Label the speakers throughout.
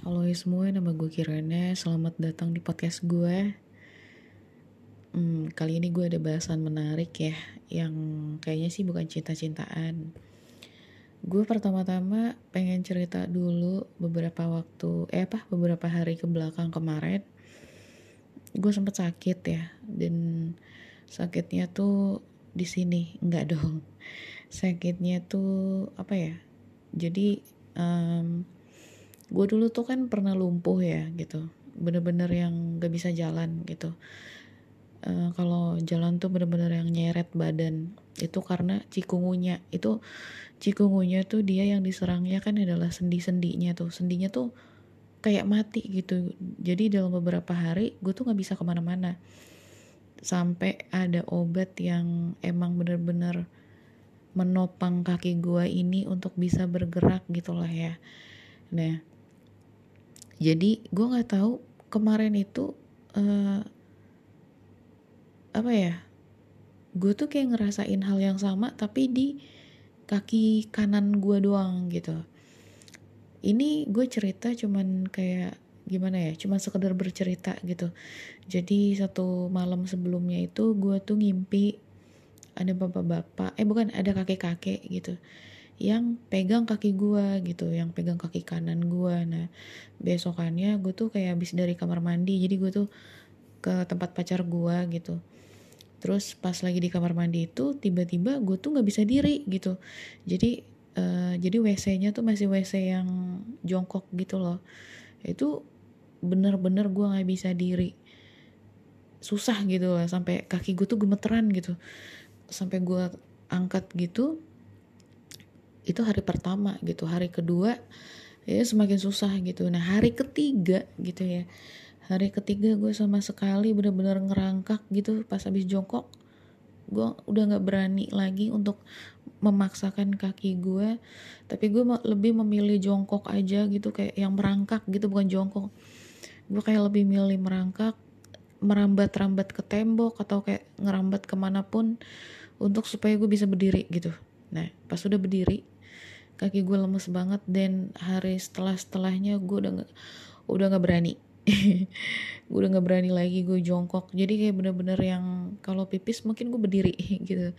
Speaker 1: Halo semua, nama gue Kirana. Selamat datang di podcast gue. Hmm, kali ini gue ada bahasan menarik ya, yang kayaknya sih bukan cinta-cintaan. Gue pertama-tama pengen cerita dulu beberapa waktu, eh apa, beberapa hari ke belakang kemarin. Gue sempet sakit ya, dan sakitnya tuh di sini, enggak dong. Sakitnya tuh apa ya? Jadi um, gue dulu tuh kan pernah lumpuh ya gitu. Bener-bener yang gak bisa jalan gitu. Uh, kalau jalan tuh bener-bener yang nyeret badan. Itu karena cikungunya. Itu cikungunya tuh dia yang diserangnya kan adalah sendi-sendinya tuh. Sendinya tuh kayak mati gitu. Jadi dalam beberapa hari gue tuh nggak bisa ke mana-mana. Sampai ada obat yang emang bener-bener menopang kaki gue ini untuk bisa bergerak gitulah ya. Nah jadi gue nggak tahu kemarin itu uh, apa ya gue tuh kayak ngerasain hal yang sama tapi di kaki kanan gue doang gitu. Ini gue cerita cuman kayak gimana ya cuman sekedar bercerita gitu. Jadi satu malam sebelumnya itu gue tuh ngimpi ada bapak-bapak eh bukan ada kakek-kakek gitu yang pegang kaki gue gitu yang pegang kaki kanan gue nah besokannya gue tuh kayak habis dari kamar mandi jadi gue tuh ke tempat pacar gue gitu. Terus pas lagi di kamar mandi itu tiba-tiba gue tuh nggak bisa diri gitu. Jadi uh, jadi wc-nya tuh masih wc yang jongkok gitu loh. Itu bener-bener gue nggak bisa diri. Susah gitu lah sampai kaki gue tuh gemeteran gitu. Sampai gue angkat gitu itu hari pertama gitu hari kedua ya semakin susah gitu. Nah hari ketiga gitu ya. Hari ketiga gue sama sekali bener-bener ngerangkak gitu pas habis jongkok. Gue udah nggak berani lagi untuk memaksakan kaki gue tapi gue lebih memilih jongkok aja gitu kayak yang merangkak gitu bukan jongkok. Gue kayak lebih milih merangkak merambat-rambat ke tembok atau kayak ngerambat ke mana pun untuk supaya gue bisa berdiri gitu. Nah pas udah berdiri kaki gue lemes banget dan hari setelah setelahnya gue udah gak, udah nggak berani. Gue udah nggak berani lagi gue jongkok. Jadi kayak bener-bener yang kalau pipis mungkin gue berdiri gitu.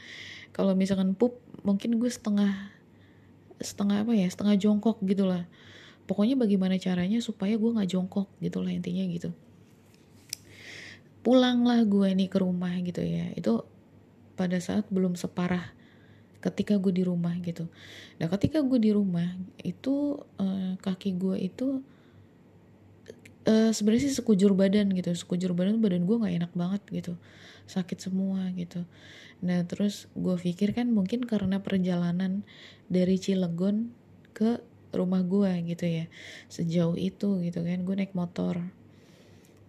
Speaker 1: Kalau misalkan pup mungkin gue setengah setengah apa ya setengah jongkok gitulah pokoknya bagaimana caranya supaya gue nggak jongkok gitulah intinya gitu. Pulanglah gue nih ke rumah gitu ya. Itu pada saat belum separah ketika gue di rumah gitu. Nah ketika gue di rumah itu uh, kaki gue itu uh, sebenarnya sih sekujur badan gitu. Sekujur badan badan gue nggak enak banget gitu. Sakit semua gitu. Nah terus gue pikir kan mungkin karena perjalanan dari Cilegon ke rumah gue gitu ya. Sejauh itu gitu kan gue naik motor.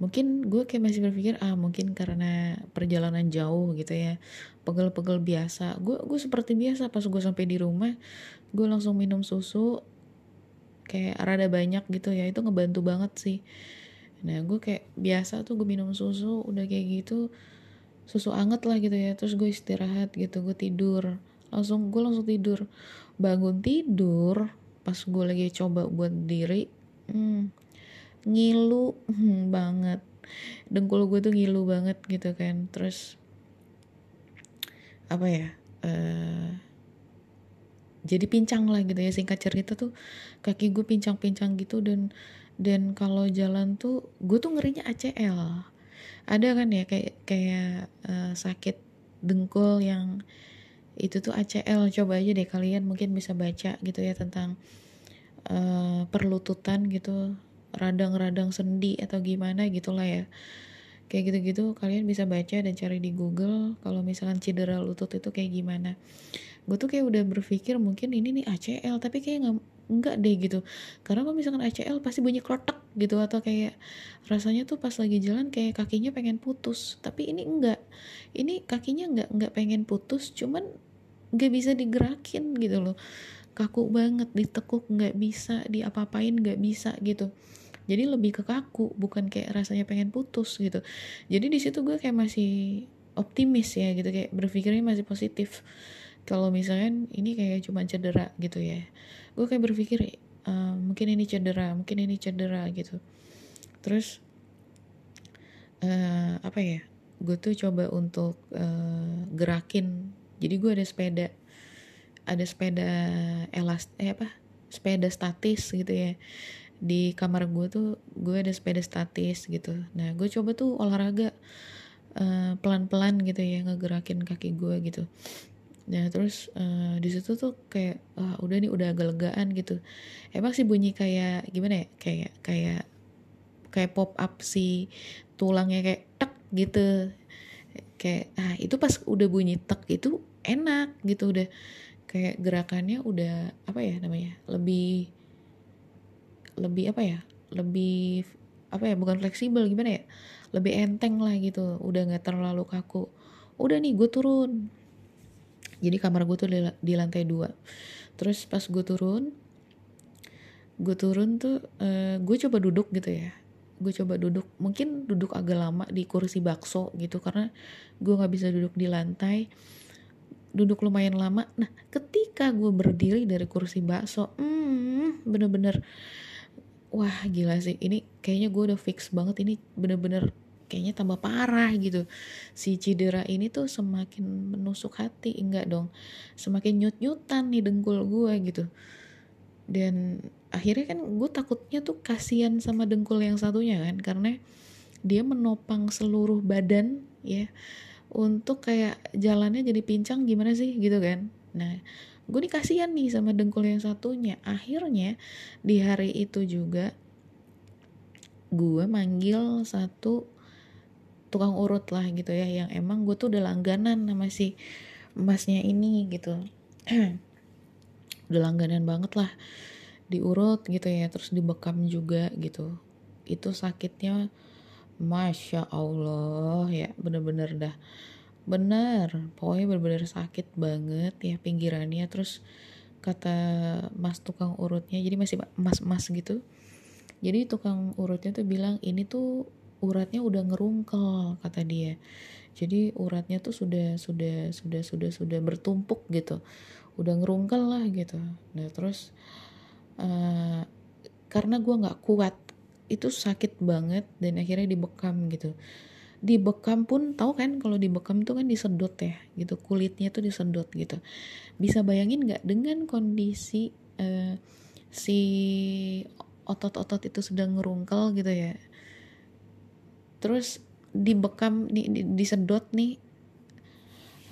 Speaker 1: Mungkin gue kayak masih berpikir ah mungkin karena perjalanan jauh gitu ya pegel-pegel biasa. Gue gue seperti biasa pas gue sampai di rumah gue langsung minum susu kayak rada banyak gitu ya. Itu ngebantu banget sih. Nah gue kayak biasa tuh gue minum susu udah kayak gitu susu anget lah gitu ya. Terus gue istirahat gitu gue tidur. Langsung gue langsung tidur. Bangun tidur pas gue lagi coba buat diri hmm, ngilu hmm, banget. Dengkul gue tuh ngilu banget gitu kan. Terus apa ya uh, jadi pincang lah gitu ya singkat cerita tuh kaki gue pincang-pincang gitu dan dan kalau jalan tuh gue tuh ngerinya ACL ada kan ya kayak kayak uh, sakit dengkul yang itu tuh ACL coba aja deh kalian mungkin bisa baca gitu ya tentang uh, perlututan gitu radang-radang sendi atau gimana gitulah ya kayak gitu-gitu kalian bisa baca dan cari di Google kalau misalkan cedera lutut itu kayak gimana. Gue tuh kayak udah berpikir mungkin ini nih ACL tapi kayak nggak enggak deh gitu. Karena kalau misalkan ACL pasti bunyi klotek gitu atau kayak rasanya tuh pas lagi jalan kayak kakinya pengen putus. Tapi ini enggak. Ini kakinya enggak enggak pengen putus cuman nggak bisa digerakin gitu loh. Kaku banget ditekuk nggak bisa diapa-apain nggak bisa gitu jadi lebih ke kaku bukan kayak rasanya pengen putus gitu. Jadi di situ gue kayak masih optimis ya gitu kayak berpikirnya masih positif. Kalau misalnya ini kayak cuma cedera gitu ya gue kayak berpikir uh, mungkin ini cedera mungkin ini cedera gitu. Terus uh, apa ya gue tuh coba untuk uh, gerakin. Jadi gue ada sepeda ada sepeda elas eh apa sepeda statis gitu ya di kamar gue tuh gue ada sepeda statis gitu. Nah gue coba tuh olahraga uh, pelan-pelan gitu ya ngegerakin kaki gue gitu. Nah terus uh, di situ tuh kayak uh, udah nih udah agak legaan gitu. Emang sih bunyi kayak gimana ya kayak kayak kayak pop up si tulangnya kayak tek gitu. Kayak ah itu pas udah bunyi tek itu enak gitu udah. Kayak gerakannya udah apa ya namanya lebih lebih apa ya lebih apa ya bukan fleksibel gimana ya lebih enteng lah gitu udah nggak terlalu kaku. Udah nih gue turun. Jadi kamar gue tuh di, di lantai dua. Terus pas gue turun gue turun tuh uh, gue coba duduk gitu ya. Gue coba duduk mungkin duduk agak lama di kursi bakso gitu karena gue nggak bisa duduk di lantai. Duduk lumayan lama. Nah ketika gue berdiri dari kursi bakso hmm bener-bener wah gila sih. Ini kayaknya gue udah fix banget. Ini bener-bener kayaknya tambah parah gitu. Si cedera ini tuh semakin menusuk hati. Enggak dong. Semakin nyut-nyutan nih dengkul gue gitu. Dan akhirnya kan gue takutnya tuh kasihan sama dengkul yang satunya kan. Karena dia menopang seluruh badan ya. Untuk kayak jalannya jadi pincang gimana sih gitu kan. Nah gue nih kasihan nih sama dengkul yang satunya. Akhirnya di hari itu juga gue manggil satu tukang urut lah gitu ya yang emang gue tuh udah langganan sama si emasnya ini gitu. Udah langganan banget lah diurut gitu ya terus dibekam juga gitu. Itu sakitnya masya allah ya bener-bener dah bener pokoknya bener-bener sakit banget ya pinggirannya terus kata mas tukang urutnya jadi masih mas-mas gitu. Jadi tukang urutnya tuh bilang ini tuh uratnya udah ngerungkel kata dia. Jadi uratnya tuh sudah sudah sudah sudah sudah bertumpuk gitu. Udah ngerungkel lah gitu. Nah terus uh, karena gue nggak kuat itu sakit banget dan akhirnya dibekam gitu dibekam pun tahu kan kalau dibekam tuh kan disedot ya gitu. Kulitnya tuh disedot gitu. Bisa bayangin nggak dengan kondisi uh, si otot-otot itu sedang ngerungkel gitu ya? Terus dibekam di, di, disedot nih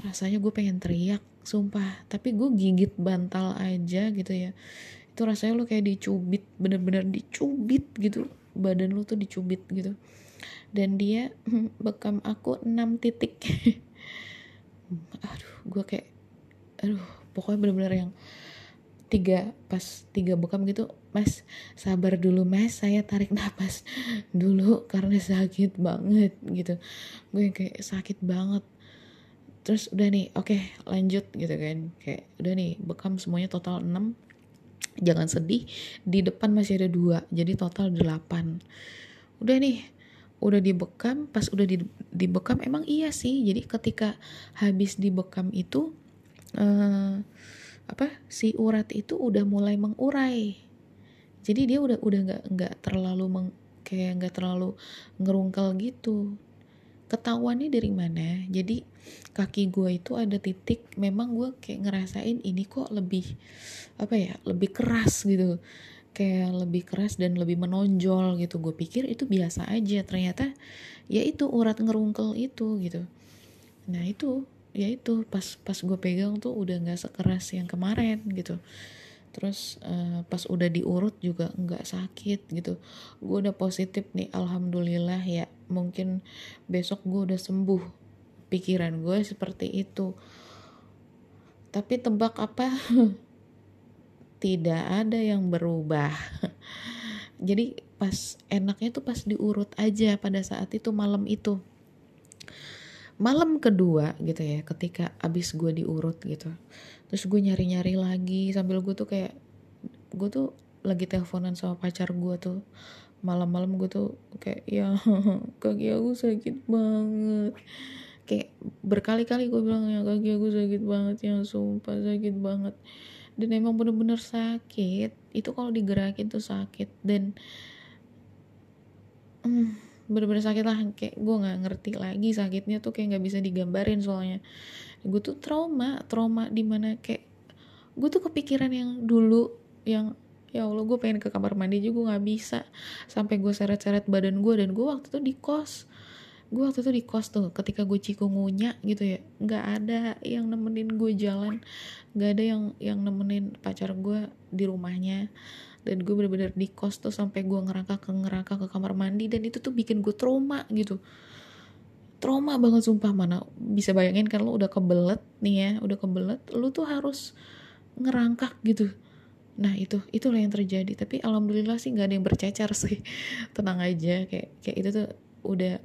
Speaker 1: rasanya gue pengen teriak sumpah. Tapi gue gigit bantal aja gitu ya. Itu rasanya lo kayak dicubit bener-bener dicubit gitu. Badan lo tuh dicubit gitu dan dia bekam aku 6 titik. Aduh gue kayak aduh pokoknya bener-bener yang tiga pas tiga bekam gitu mas sabar dulu mas saya tarik nafas dulu karena sakit banget gitu. Gue kayak sakit banget. Terus udah nih oke okay, lanjut gitu kan. Kayak udah nih bekam semuanya total 6 jangan sedih di depan masih ada dua jadi total 8 udah nih udah dibekam pas udah di, dibekam emang iya sih. Jadi ketika habis dibekam itu uh, apa si urat itu udah mulai mengurai. Jadi dia udah udah nggak nggak terlalu meng, kayak nggak terlalu ngerungkel gitu. Ketahuannya dari mana? Jadi kaki gue itu ada titik memang gue kayak ngerasain ini kok lebih apa ya lebih keras gitu kayak lebih keras dan lebih menonjol gitu. Gue pikir itu biasa aja. Ternyata ya itu urat ngerungkel itu gitu. Nah itu ya itu pas pas gue pegang tuh udah nggak sekeras yang kemarin gitu. Terus uh, pas udah diurut juga nggak sakit gitu. Gue udah positif nih alhamdulillah ya. Mungkin besok gue udah sembuh. Pikiran gue seperti itu. Tapi tebak apa tidak ada yang berubah. Jadi pas enaknya tuh pas diurut aja pada saat itu malam itu. Malam kedua gitu ya ketika abis gue diurut gitu terus gue nyari-nyari lagi sambil gue tuh kayak gue tuh lagi teleponan sama pacar gue tuh. Malam-malam gue tuh kayak ya kaki aku sakit banget. Kayak berkali-kali gue bilang ya kaki aku sakit banget ya sumpah sakit banget dan emang bener-bener sakit itu kalau digerakin tuh sakit. Dan hmm, bener-bener sakit lah kayak gue nggak ngerti lagi sakitnya tuh kayak nggak bisa digambarin soalnya. Gue tuh trauma trauma di mana kayak gue tuh kepikiran yang dulu yang ya Allah gue pengen ke kamar mandi juga nggak bisa. Sampai gue seret-seret badan gue dan gue waktu itu di kos gue waktu itu di kos tuh ketika gue cikungunya gitu ya nggak ada yang nemenin gue jalan. Nggak ada yang yang nemenin pacar gue di rumahnya. Dan gue bener-bener di kos tuh sampai gue ngerangka ke ngerangka ke kamar mandi dan itu tuh bikin gue trauma gitu. Trauma banget sumpah mana bisa bayangin kan lo udah kebelet nih ya udah kebelet lo tuh harus ngerangkak gitu. Nah itu itulah yang terjadi. Tapi alhamdulillah sih nggak ada yang bercecar sih. Tenang aja kayak kayak itu tuh udah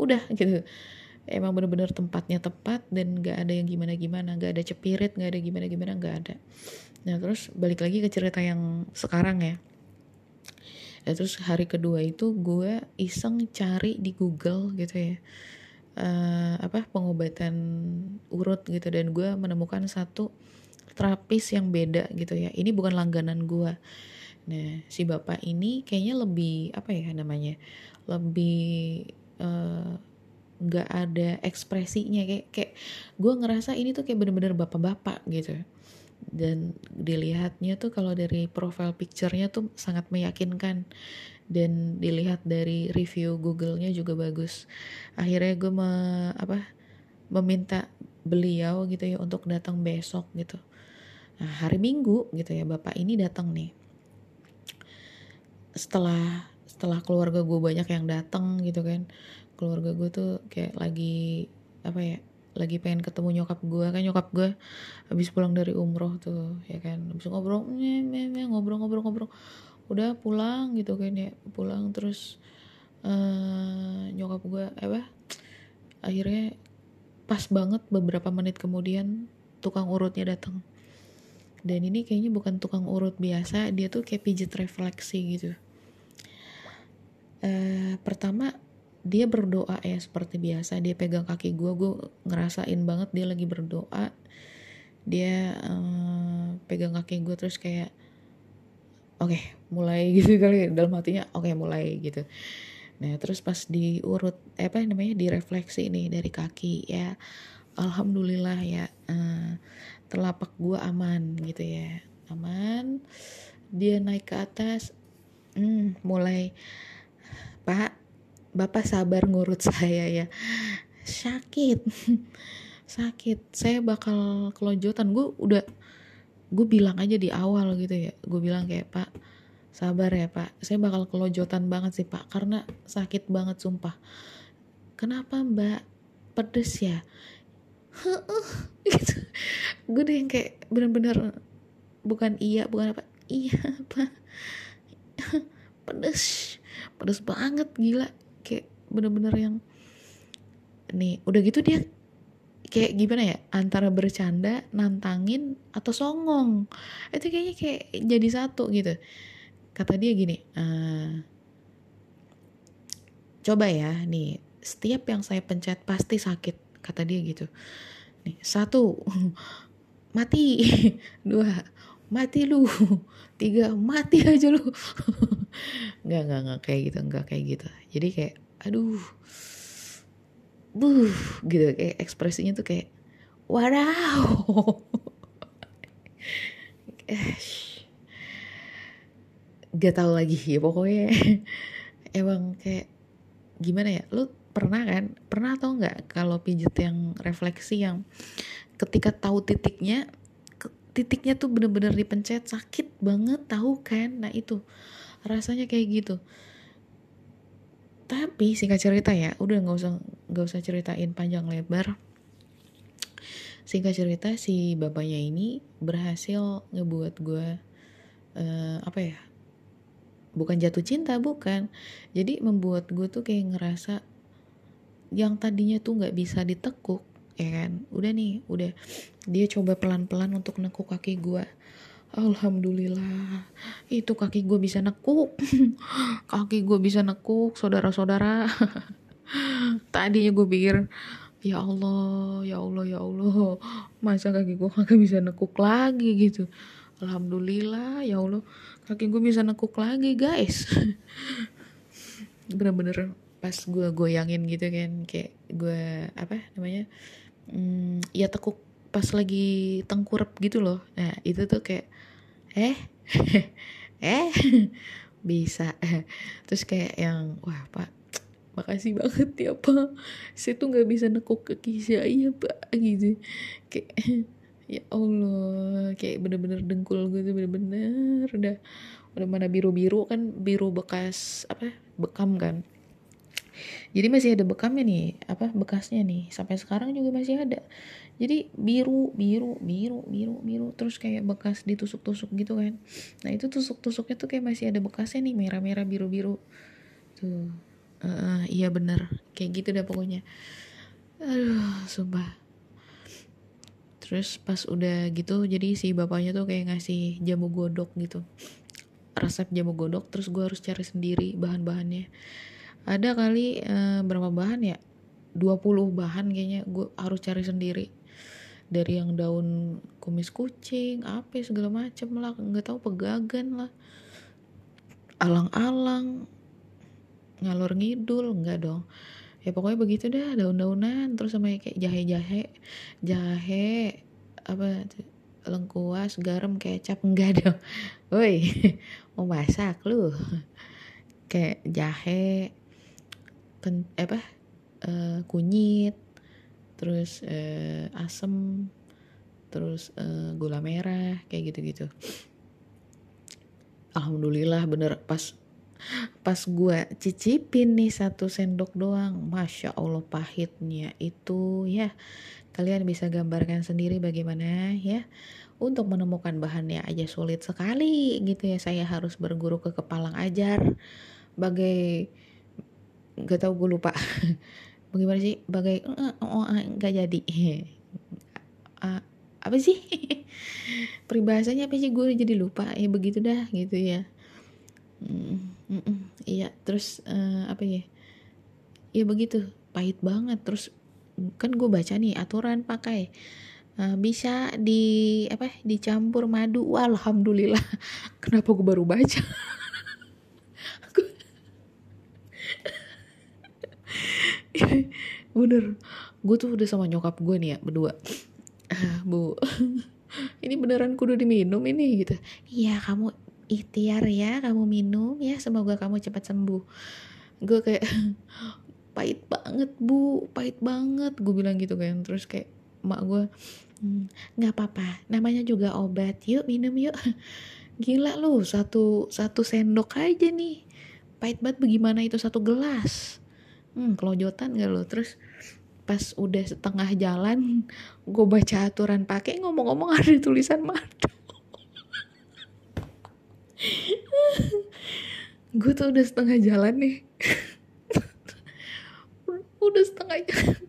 Speaker 1: udah gitu. Emang bener-bener tempatnya tepat dan gak ada yang gimana-gimana gak ada cepirit gak ada gimana-gimana gak ada. Nah terus balik lagi ke cerita yang sekarang ya. Ya terus hari kedua itu gue iseng cari di Google gitu ya uh, apa pengobatan urut gitu. Dan gue menemukan satu terapis yang beda gitu ya. Ini bukan langganan gue nah si bapak ini kayaknya lebih apa ya namanya lebih nggak uh, ada ekspresinya. Kayak kayak gue ngerasa ini tuh kayak bener-bener bapak-bapak gitu. Dan dilihatnya tuh kalau dari profile picture-nya tuh sangat meyakinkan. Dan dilihat dari review Google-nya juga bagus. Akhirnya gue me, apa meminta beliau gitu ya untuk datang besok gitu. Nah hari Minggu gitu ya bapak ini datang nih. Setelah setelah keluarga gue banyak yang datang gitu kan. Keluarga gue tuh kayak lagi apa ya lagi pengen ketemu nyokap gue kan nyokap gue habis pulang dari umroh tuh ya kan. Habis ngobrol ngobrol ngobrol ngobrol. Udah pulang gitu kan ya. Pulang terus uh, nyokap gue apa akhirnya pas banget beberapa menit kemudian tukang urutnya datang dan ini kayaknya bukan tukang urut biasa dia tuh kayak pijit refleksi gitu uh, pertama dia berdoa ya seperti biasa. Dia pegang kaki gue gue ngerasain banget dia lagi berdoa. Dia uh, pegang kaki gue terus kayak oke okay, mulai gitu kali dalam hatinya oke okay, mulai gitu. Nah terus pas diurut eh, apa namanya direfleksi nih dari kaki ya alhamdulillah ya uh, telapak gue aman gitu ya. Aman. Dia naik ke atas hmm, mulai Pak, Bapak sabar ngurut saya ya. Sakit. Sakit. Saya bakal kelojotan. Gue udah gue bilang aja di awal gitu ya. Gue bilang kayak, "Pak, sabar ya, Pak. Saya bakal kelojotan banget sih, Pak, karena sakit banget sumpah." Kenapa, Mbak? Pedes ya? gitu. Gue deh yang kayak bener-bener bukan iya, bukan apa. Iya, Pak. Pedes pedes banget gila. Kayak bener-bener yang nih udah gitu dia kayak gimana ya antara bercanda nantangin atau songong. Itu kayaknya kayak jadi satu gitu. Kata dia gini uh, coba ya nih setiap yang saya pencet pasti sakit kata dia gitu. Nih satu mati. Dua mati lu. Tiga mati aja lu. Nggak nggak nggak kayak gitu nggak kayak gitu. Jadi kayak aduh. Buh gitu. Kayak ekspresinya tuh kayak wow gak tau lagi ya pokoknya emang kayak gimana ya? Lu pernah kan? Pernah tau nggak kalau pijet yang refleksi yang ketika tahu titiknya titiknya tuh bener-bener dipencet sakit banget tahu kan? Nah itu. Rasanya kayak gitu. Tapi singkat cerita ya udah nggak usah nggak usah ceritain panjang lebar. Singkat cerita si bapaknya ini berhasil ngebuat gue uh, apa ya bukan jatuh cinta bukan. Jadi membuat gue tuh kayak ngerasa yang tadinya tuh nggak bisa ditekuk ya kan? Udah nih udah. Dia coba pelan-pelan untuk nekuk kaki gue Alhamdulillah itu kaki gue bisa nekuk. Kaki gue bisa nekuk saudara-saudara. Tadinya gue pikir ya Allah ya Allah ya Allah masa kaki gue kagak bisa nekuk lagi gitu. Alhamdulillah ya Allah kaki gue bisa nekuk lagi guys. Bener-bener pas gue goyangin gitu kan kayak gue apa namanya hmm, ya tekuk pas lagi tengkurap gitu loh. Nah itu tuh kayak eh eh bisa. Terus kayak yang wah pak makasih banget ya pak. Saya tuh nggak bisa nekuk kaki saya pak gitu. Kayak ya Allah kayak bener-bener dengkul gue tuh bener-bener udah udah mana biru-biru kan biru bekas apa bekam kan jadi masih ada bekamnya nih apa bekasnya nih. Sampai sekarang juga masih ada. Jadi biru biru biru biru biru. Terus kayak bekas ditusuk-tusuk gitu kan. Nah itu tusuk-tusuknya tuh kayak masih ada bekasnya nih merah-merah biru-biru. Tuh. Uh, iya bener. Kayak gitu dah pokoknya. Aduh sumpah. Terus pas udah gitu jadi si bapaknya tuh kayak ngasih jamu godok gitu. Resep jamu godok terus gue harus cari sendiri bahan-bahannya ada kali uh, berapa bahan ya? 20 bahan kayaknya gue harus cari sendiri. Dari yang daun kumis kucing apa segala macem lah. Nggak tahu pegagan lah. Alang-alang ngalor ngidul enggak dong. Ya pokoknya begitu dah daun-daunan terus sama kayak jahe-jahe. Jahe apa lengkuas garam kecap enggak dong. Woi mau masak lu? Kayak jahe pen, apa? Uh, kunyit terus uh, asem terus uh, gula merah kayak gitu-gitu. Alhamdulillah bener. Pas pas gue cicipin nih satu sendok doang masya allah pahitnya itu ya. Kalian bisa gambarkan sendiri bagaimana ya. Untuk menemukan bahannya aja sulit sekali gitu ya. Saya harus berguru ke kepalang ajar bagai gak tau gue lupa. Bagaimana sih? Bagai oh, nggak jadi. Uh, apa sih? Peribahasanya apa sih? Gue jadi lupa. Ya begitu dah gitu ya. Mm, mm, mm, iya terus uh, apa ya? Ya begitu. Pahit banget. Terus kan gue baca nih aturan pakai. Uh, bisa di apa dicampur madu. Alhamdulillah. Kenapa gue baru baca bener. Gue tuh udah sama nyokap gue nih ya berdua. Bu ini beneran kudu diminum ini gitu. Iya kamu ikhtiar ya kamu minum ya semoga kamu cepat sembuh. Gue kayak pahit banget bu pahit banget. Gue bilang gitu kan terus kayak mak gue hmm, nggak hmm, apa-apa namanya juga obat yuk minum yuk. Gila lu satu satu sendok aja nih. Pahit banget bagaimana itu satu gelas hmm kelojotan gak lo? Terus pas udah setengah jalan gue baca aturan pakai ngomong-ngomong ada tulisan madu gue tuh udah setengah jalan nih. Udah setengah jalan.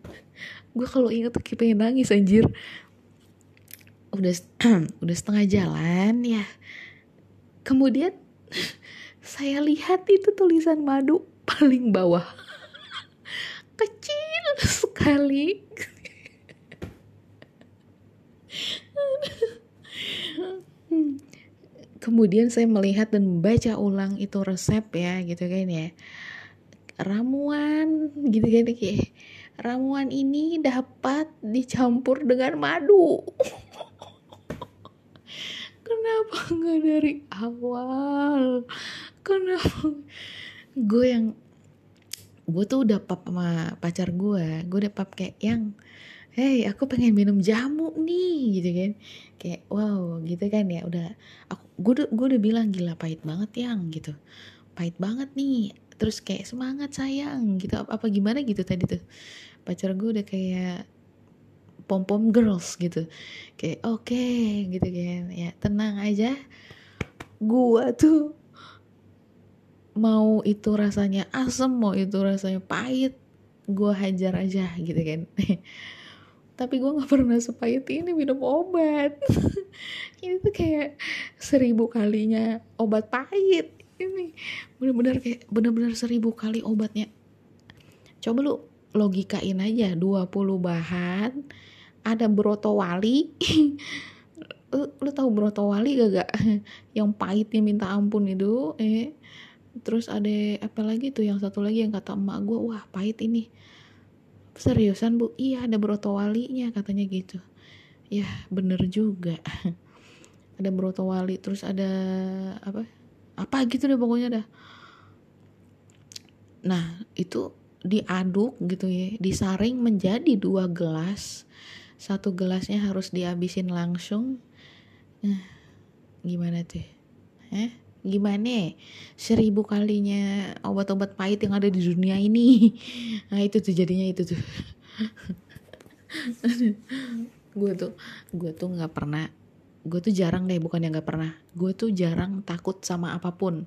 Speaker 1: Gue kalau inget tuh pengen nangis anjir. Udah udah setengah jalan ya. Kemudian saya lihat itu tulisan madu paling bawah kecil sekali. Kemudian saya melihat dan membaca ulang itu resep ya gitu kan ya. Ramuan gitu kan kayak ramuan ini dapat dicampur dengan madu. Kenapa nggak dari awal? Kenapa? Gue yang gue tuh udah pap sama pacar gue gue udah pap kayak yang hey aku pengen minum jamu nih gitu kan. Kayak wow gitu kan ya udah aku gue udah gue udah bilang gila pahit banget yang gitu. Pahit banget nih terus kayak semangat sayang gitu. Apa, apa gimana gitu tadi tuh. Pacar gue udah kayak pom pom girls gitu. Kayak oke okay, gitu kan. Ya tenang aja. Gue tuh mau itu rasanya asem mau itu rasanya pahit gue hajar aja gitu kan. Tapi gue nggak pernah sepahit ini minum obat. Ini tuh kayak seribu kalinya obat pahit. Ini bener-bener kayak bener-bener seribu kali obatnya. Coba lu logikain aja 20 bahan ada broto wali lu, lu tahu broto wali gak gak? Yang pahitnya minta ampun itu eh terus ada apa lagi tuh yang satu lagi yang kata emak gue wah pahit ini. Seriusan bu? Iya ada broto walinya katanya gitu. Ya bener juga. Ada broto wali terus ada apa apa gitu deh pokoknya dah. Nah itu diaduk gitu ya disaring menjadi dua gelas. Satu gelasnya harus dihabisin langsung. Nah gimana tuh? Eh gimana? Seribu kalinya obat-obat pahit yang ada di dunia ini. Nah itu tuh jadinya itu tuh. Gue tuh gue tuh nggak pernah gue tuh jarang deh bukan yang nggak pernah. Gue tuh jarang takut sama apa pun.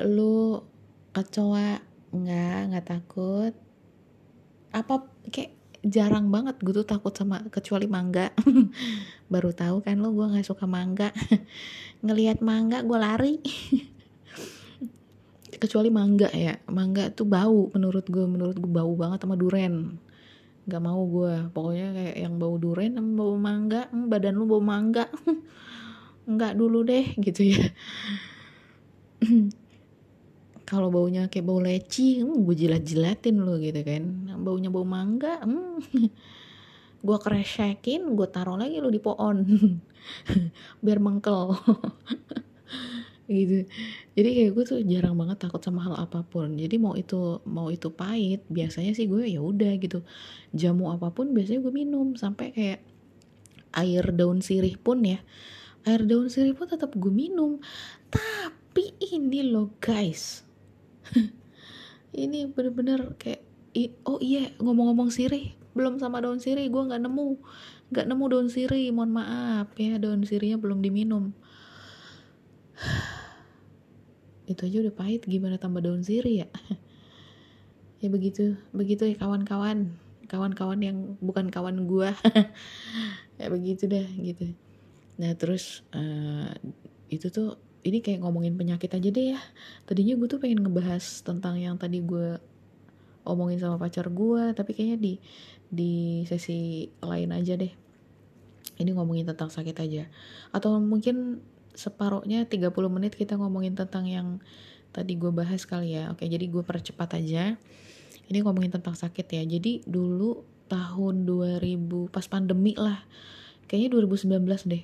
Speaker 1: Lu kecoa nggak nggak takut. Apa kayak jarang banget gue tuh takut sama kecuali mangga. Baru tahu kan lo gue nggak suka mangga. Ngelihat mangga gue lari. Kecuali mangga ya mangga tuh bau menurut gue menurut gue bau banget sama duren. Nggak mau gue pokoknya kayak yang bau duren sama bau mangga badan lu bau mangga. Nggak dulu deh gitu ya kalau baunya kayak bau leci hmm, gue jilat-jilatin lo gitu kan. Baunya bau mangga hmm. gue kresekin gue taruh lagi lo di pohon. Biar mengkel. Gitu. Jadi kayak gue tuh jarang banget takut sama hal apa pun. Jadi mau itu mau itu pahit biasanya sih gue ya udah gitu. Jamu apa pun biasanya gue minum sampai kayak air daun sirih pun ya. Air daun sirih pun tetap gue minum. Tapi ini loh guys ini bener-bener kayak oh iya ngomong-ngomong sirih belum sama daun sirih gue nggak nemu. Nggak nemu daun sirih mohon maaf ya daun sirihnya belum diminum. Itu aja udah pahit gimana tambah daun sirih ya? Ya begitu begitu ya kawan-kawan. Kawan-kawan yang bukan kawan gue ya begitu dah gitu. Nah terus uh, itu tuh ini kayak ngomongin penyakit aja deh ya. Tadinya gue tuh pengen ngebahas tentang yang tadi gue omongin sama pacar gue tapi kayaknya di di sesi lain aja deh. Ini ngomongin tentang sakit aja. Atau mungkin separuhnya 30 menit kita ngomongin tentang yang tadi gue bahas kali ya. Oke jadi gue percepat aja. Ini ngomongin tentang sakit ya. Jadi dulu tahun 2000 pas pandemi lah. Kayaknya 2019 deh.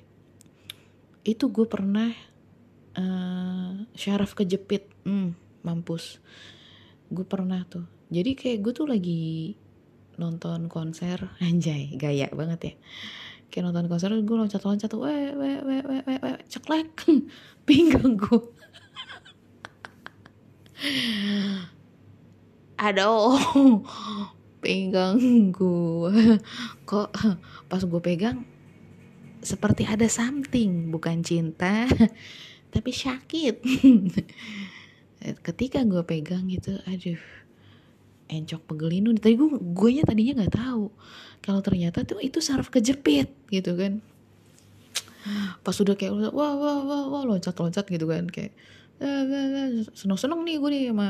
Speaker 1: Itu gue pernah uh, syaraf kejepit. Hmm, mampus. Gue pernah tuh. Jadi kayak gue tuh lagi nonton konser. Anjay gaya banget ya. Kayak nonton konser gue loncat-loncat tuh weh weh weh weh weh weh. Ceklek. Pinggang gue aduh. Pinggang gue kok pas gue pegang seperti ada something bukan cinta tapi sakit. Ketika gue pegang gitu aduh encok pegelinu tadi gue gue nya tadinya nggak tahu kalau ternyata tuh itu saraf kejepit gitu kan. Pas udah kayak wah wah wah wah loncat loncat gitu kan kayak seneng seneng nih gue nih sama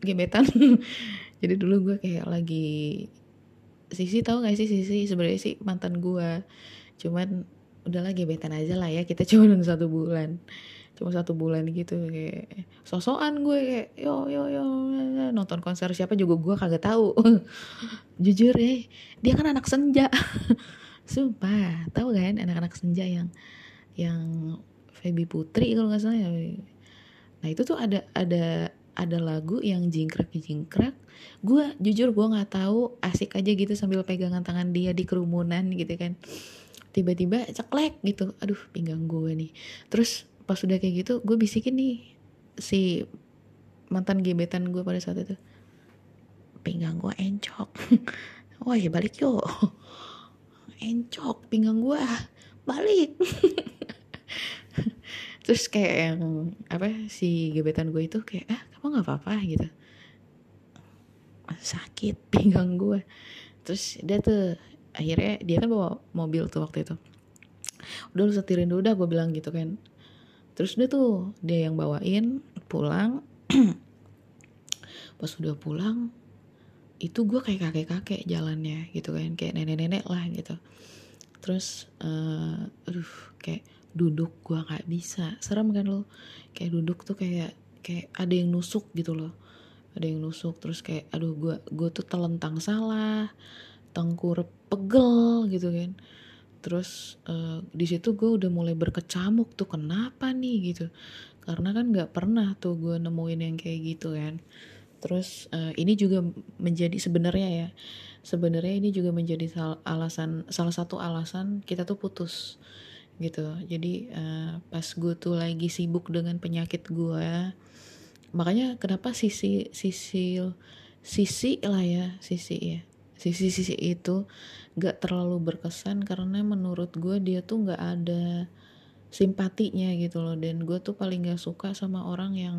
Speaker 1: gebetan. Jadi dulu gue kayak lagi Sisi tahu gak sih Sisi? Sebenarnya sih mantan gue cuman udahlah gebetan aja lah ya kita cuma satu bulan. Cuma satu bulan gitu kayak sosokan gue kayak yo yo yo nonton konser siapa? Juga gue kagak tahu. Jujur ya dia kan anak senja. Sumpah tahu kan anak-anak senja yang yang Feby Putri kalau nggak salah ya. Nah itu tuh ada ada ada lagu yang jingkrak jingkrak. Gue jujur gue nggak tahu asik aja gitu sambil pegangan tangan dia di kerumunan gitu kan tiba-tiba ceklek gitu. Aduh pinggang gue nih. Terus pas udah kayak gitu gue bisikin nih si mantan gebetan gue pada saat itu. Pinggang gue encok. Wah ya balik yuk. Encok pinggang gue. Balik. Terus kayak yang apa si gebetan gue itu kayak ah kamu nggak apa-apa gitu. Sakit pinggang gue. Terus dia tuh akhirnya dia kan bawa mobil tuh waktu itu. Udah lu setirin dulu dah gue bilang gitu kan. Terus dia tuh dia yang bawain pulang. Pas udah pulang itu gue kayak kakek-kakek jalannya gitu kan kayak nenek-nenek lah gitu. Terus uh, aduh kayak duduk gue nggak bisa. Serem kan lo kayak duduk tuh kayak kayak ada yang nusuk gitu loh. Ada yang nusuk terus kayak aduh gue gue tuh telentang salah tengkurap pegel gitu kan. Terus uh, di situ gue udah mulai berkecamuk tuh kenapa nih gitu. Karena kan nggak pernah tuh gue nemuin yang kayak gitu kan. Terus uh, ini juga menjadi sebenarnya ya sebenarnya ini juga menjadi sal alasan salah satu alasan kita tuh putus gitu. Jadi uh, pas gue tuh lagi sibuk dengan penyakit gue makanya kenapa sisi sisi sisi lah ya sisi ya sisi-sisi itu gak terlalu berkesan karena menurut gue dia tuh gak ada simpatinya gitu loh. Dan gue tuh paling gak suka sama orang yang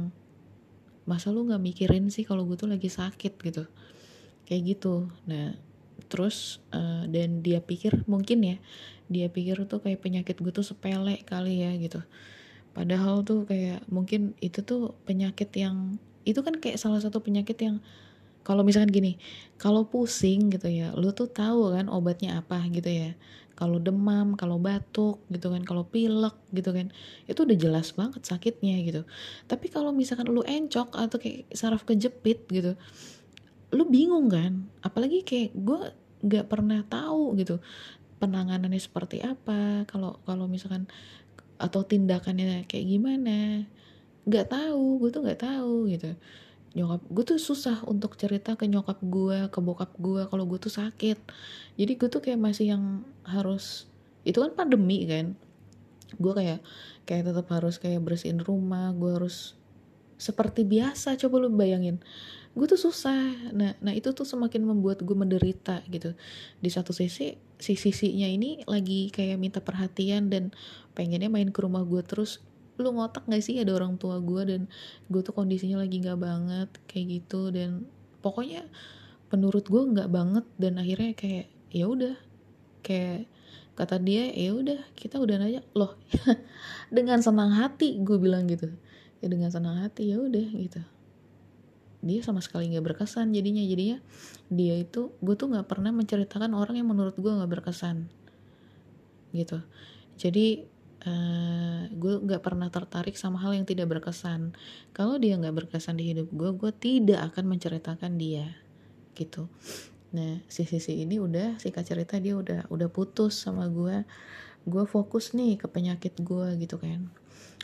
Speaker 1: masa lu gak mikirin sih kalau gue tuh lagi sakit? gitu. Kayak gitu. Nah terus uh, dan dia pikir mungkin ya dia pikir tuh kayak penyakit gue tuh sepele kali ya gitu. Padahal tuh kayak mungkin itu tuh penyakit yang itu kan kayak salah satu penyakit yang kalau misalkan gini kalau pusing gitu ya lu tuh tahu kan obatnya apa gitu ya. Kalau demam kalau batuk gitu kan kalau pilek gitu kan itu udah jelas banget sakitnya gitu. Tapi kalau misalkan lu encok atau kayak saraf kejepit gitu lu bingung kan? Apalagi kayak gue nggak pernah tahu gitu penanganannya seperti apa. Kalau kalau misalkan atau tindakannya kayak gimana nggak tahu gue tuh nggak tahu gitu nyokap gue tuh susah untuk cerita ke nyokap gue ke bokap gue kalau gue tuh sakit. Jadi gue tuh kayak masih yang harus itu kan pandemi kan. Gue kayak kayak tetap harus kayak bersihin rumah gue harus seperti biasa coba lu bayangin. Gue tuh susah. Nah nah itu tuh semakin membuat gue menderita gitu. Di satu sisi si sisinya ini lagi kayak minta perhatian dan pengennya main ke rumah gue terus lu ngotak gak sih ada orang tua gue dan gue tuh kondisinya lagi nggak banget kayak gitu. Dan pokoknya menurut gue nggak banget dan akhirnya kayak ya udah. Kayak kata dia ya udah kita udah nanya. Loh dengan senang hati gue bilang gitu. Ya dengan senang hati ya udah gitu. Dia sama sekali nggak berkesan jadinya. Jadinya dia itu gue tuh nggak pernah menceritakan orang yang menurut gue nggak berkesan. Gitu. Jadi eh, gue nggak pernah tertarik sama hal yang tidak berkesan. Kalau dia nggak berkesan di hidup gue gue tidak akan menceritakan dia gitu. Nah si sisi ini udah singkat cerita dia udah udah putus sama gue gue fokus nih ke penyakit gue gitu kan.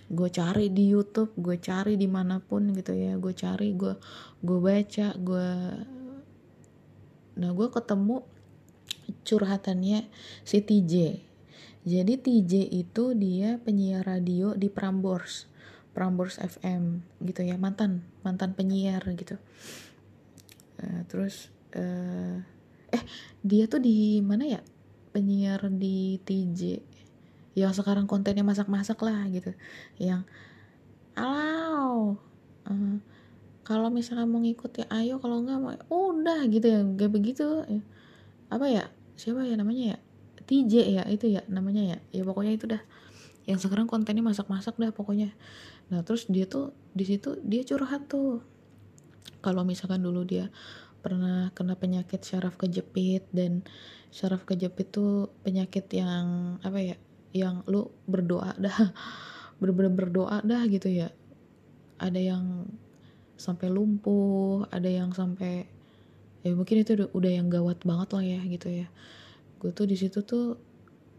Speaker 1: Gue cari di YouTube gue cari di mana pun gitu ya. Gue cari gue gue baca gue nah gue ketemu curhatannya si TJ jadi TJ itu dia penyiar radio di Prambors, Prambors FM gitu ya, mantan mantan penyiar gitu. Uh, terus uh, eh dia tuh di mana ya? Penyiar di TJ yang sekarang kontennya masak-masak lah gitu. Yang alau uh, kalau misalnya mau ngikut ya ayo kalau enggak mau udah gitu ya kayak begitu apa ya siapa ya namanya ya TJ ya itu ya namanya ya. Ya pokoknya itu dah. Yang sekarang kontennya masak-masak dah pokoknya. Nah terus dia tuh di situ dia curhat tuh. Kalau misalkan dulu dia pernah kena penyakit syaraf kejepit dan syaraf kejepit tuh penyakit yang apa ya yang lu berdoa dah bener-bener berdoa dah gitu ya. Ada yang sampai lumpuh ada yang sampai ya mungkin itu udah, yang gawat banget lah ya gitu ya gue tuh di situ tuh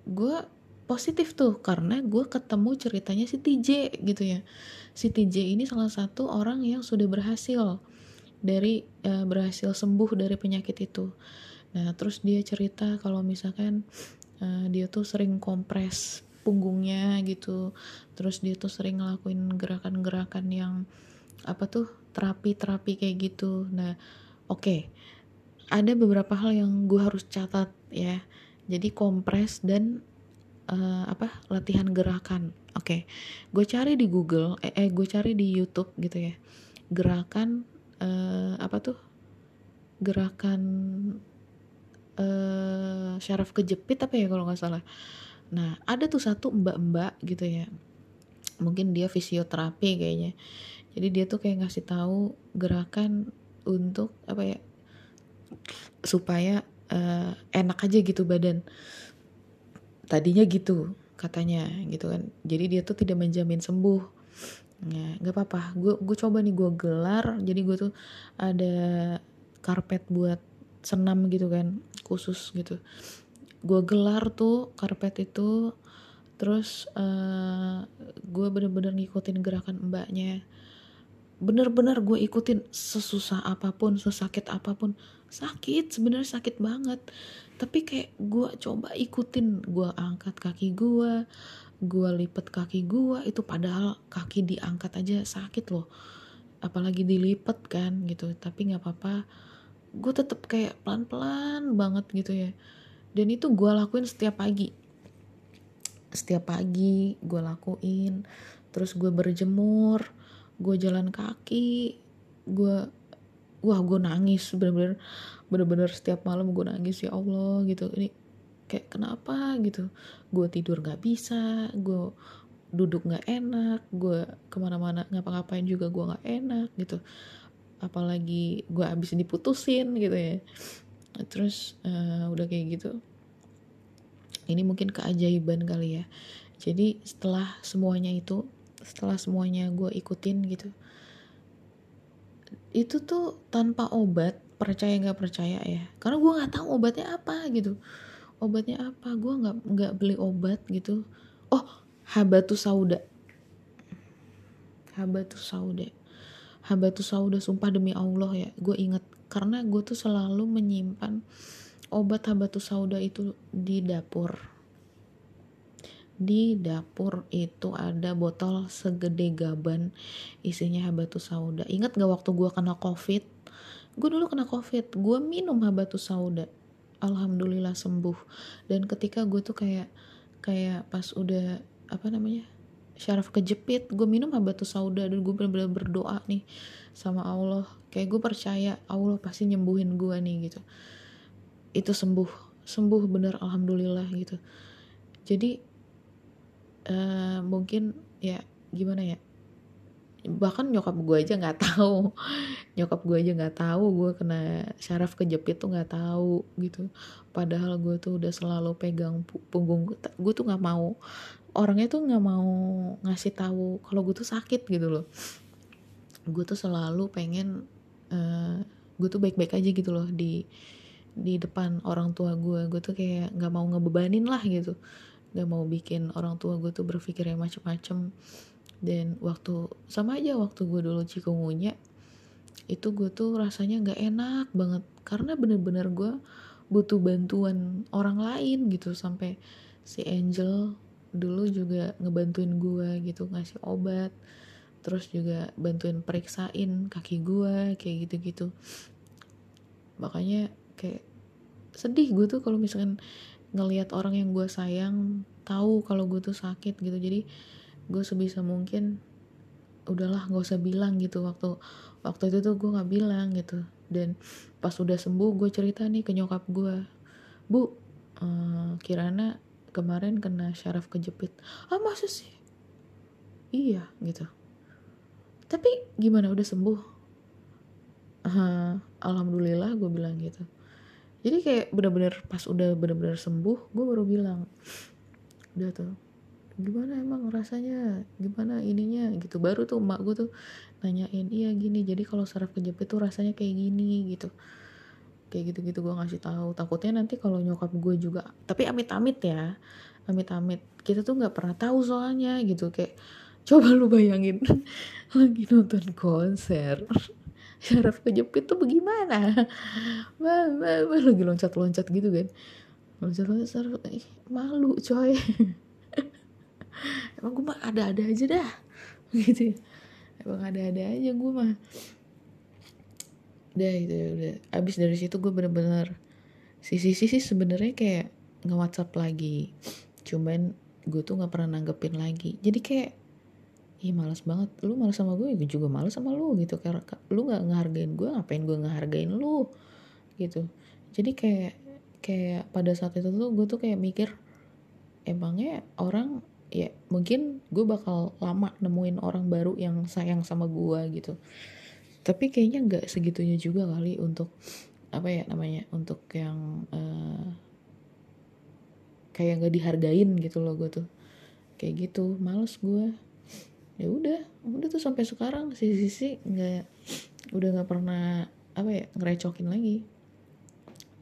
Speaker 1: gue positif tuh karena gue ketemu ceritanya si TJ gitu ya. Si TJ ini salah satu orang yang sudah berhasil dari uh, berhasil sembuh dari penyakit itu. Nah terus dia cerita kalau misalkan uh, dia tuh sering kompres punggungnya gitu. Terus dia tuh sering ngelakuin gerakan-gerakan yang apa tuh terapi-terapi kayak gitu. Nah oke. Okay. ada beberapa hal yang gue harus catat ya. Jadi kompres dan uh, apa latihan gerakan. Oke okay. gue cari di Google eh, eh gue cari di YouTube gitu ya. Gerakan uh, apa tuh? Gerakan uh, syaraf kejepit apa ya kalau nggak salah. Nah ada tuh satu mbak-mbak gitu ya. Mungkin dia fisioterapi kayaknya. Jadi dia tuh kayak ngasih tahu gerakan untuk apa ya supaya uh, enak aja gitu badan. Tadinya gitu katanya gitu kan. Jadi dia tuh tidak menjamin sembuh. Ya nggak apa-apa. Gue gue coba nih gue gelar. Jadi gue tuh ada karpet buat senam gitu kan khusus gitu. Gue gelar tuh karpet itu terus uh, gue bener-bener ngikutin gerakan mbaknya. Bener-bener gue ikutin sesusah apa pun sesakit apa pun sakit sebenarnya sakit banget. Tapi kayak gue coba ikutin gue angkat kaki gue gue lipet kaki gue itu padahal kaki diangkat aja sakit loh. Apalagi dilipet kan gitu. Tapi nggak apa-apa. Gue tetep kayak pelan-pelan banget gitu ya. Dan itu gue lakuin setiap pagi. Setiap pagi gue lakuin. Terus gue berjemur gue jalan kaki gue wah gue nangis. Bener-bener bener-bener setiap malam gue nangis ya Allah gitu. Ini kayak kenapa? gitu. Gue tidur nggak bisa gue duduk nggak enak gue ke mana-mana ngapa-ngapain juga gue nggak enak gitu. Apalagi gue abis diputusin gitu ya. Terus uh, udah kayak gitu ini mungkin keajaiban kali ya. Jadi setelah semuanya itu setelah semuanya gue ikutin gitu itu tuh tanpa obat percaya nggak percaya ya. Karena gue nggak tahu obatnya apa gitu. Obatnya apa? Gue nggak nggak beli obat gitu. Oh habatus sauda. Habatus sauda. Habatus Sauda sumpah demi Allah ya gue inget karena gue tuh selalu menyimpan obat Habatus Sauda itu di dapur di dapur itu ada botol segede gaban isinya Habatus Sauda. Inget gak waktu gue kena covid? Gue dulu kena covid gue minum Habatus Sauda. Alhamdulillah sembuh. Dan ketika gue tuh kayak kayak pas udah apa namanya syaraf kejepit gue minum habatus sauda dan gue bener-bener berdoa nih sama Allah. Kayak gue percaya Allah pasti nyembuhin gue nih gitu. Itu sembuh sembuh bener alhamdulillah gitu. Jadi uh, mungkin ya gimana ya? Bahkan nyokap gue aja nggak tahu. Nyokap gue aja nggak tahu gue kena syaraf kejepit tuh nggak tahu gitu. Padahal gue tuh udah selalu pegang punggung gue tuh nggak mau orangnya tuh nggak mau ngasih tahu kalau gue tuh sakit gitu loh. Gue tuh selalu pengen uh, gue tuh baik-baik aja gitu loh di di depan orang tua gue gue tuh kayak nggak mau ngebebanin lah gitu nggak mau bikin orang tua gue tuh berpikir yang macem-macem. Dan waktu sama aja waktu gue dulu cikungunya itu gue tuh rasanya nggak enak banget. Karena bener-bener gue butuh bantuan orang lain gitu. Sampai si Angel dulu juga ngebantuin gue gitu ngasih obat. Terus juga bantuin periksain kaki gue kayak gitu-gitu. Makanya kayak sedih gue tuh kalau misalkan ngelihat orang yang gue sayang tahu kalau gue tuh sakit gitu. Jadi gue sebisa mungkin udahlah gak usah bilang gitu. Waktu waktu itu tuh gue nggak bilang gitu. Dan pas udah sembuh gue cerita nih ke nyokap gue bu uh, Kirana kemarin kena syaraf kejepit. Ah masa sih? Iya gitu. Tapi gimana udah sembuh? Uh, alhamdulillah gue bilang gitu jadi kayak bener-bener pas udah bener-bener sembuh gue baru bilang udah tuh gimana emang rasanya? Gimana ininya? Gitu. Baru tuh emak gue tuh nanyain iya gini jadi kalau saraf kejepit tuh rasanya kayak gini gitu. Kayak gitu-gitu gue ngasih tahu. Takutnya nanti kalau nyokap gue juga tapi amit-amit ya amit-amit. Kita tuh nggak pernah tahu soalnya gitu. Kayak coba lu bayangin lagi nonton konser syaraf kejepit tuh bagaimana? Bah, lagi loncat-loncat gitu kan. Loncat-loncat eh, malu coy. Emang gue mah ada-ada aja dah. Gitu ya. emang ada-ada aja gue mah. Udah itu udah. Abis dari situ gue bener-bener sisi sisi sebenarnya kayak nge WhatsApp lagi. Cuman gue tuh nggak pernah nanggepin lagi. Jadi kayak ih malas banget. Lu malas sama gue gue juga malas sama lu gitu. Karena lu nggak ngehargain gue ngapain gue ngehargain lu? Gitu. Jadi kayak kayak pada saat itu tuh gue tuh kayak mikir emangnya orang ya mungkin gue bakal lama nemuin orang baru yang sayang sama gue gitu. Tapi kayaknya nggak segitunya juga kali untuk apa ya namanya untuk yang uh, kayak nggak dihargain gitu loh gue tuh. Kayak gitu males gue ya udah udah tuh sampai sekarang si sisi nggak udah nggak pernah apa ya ngerecokin lagi.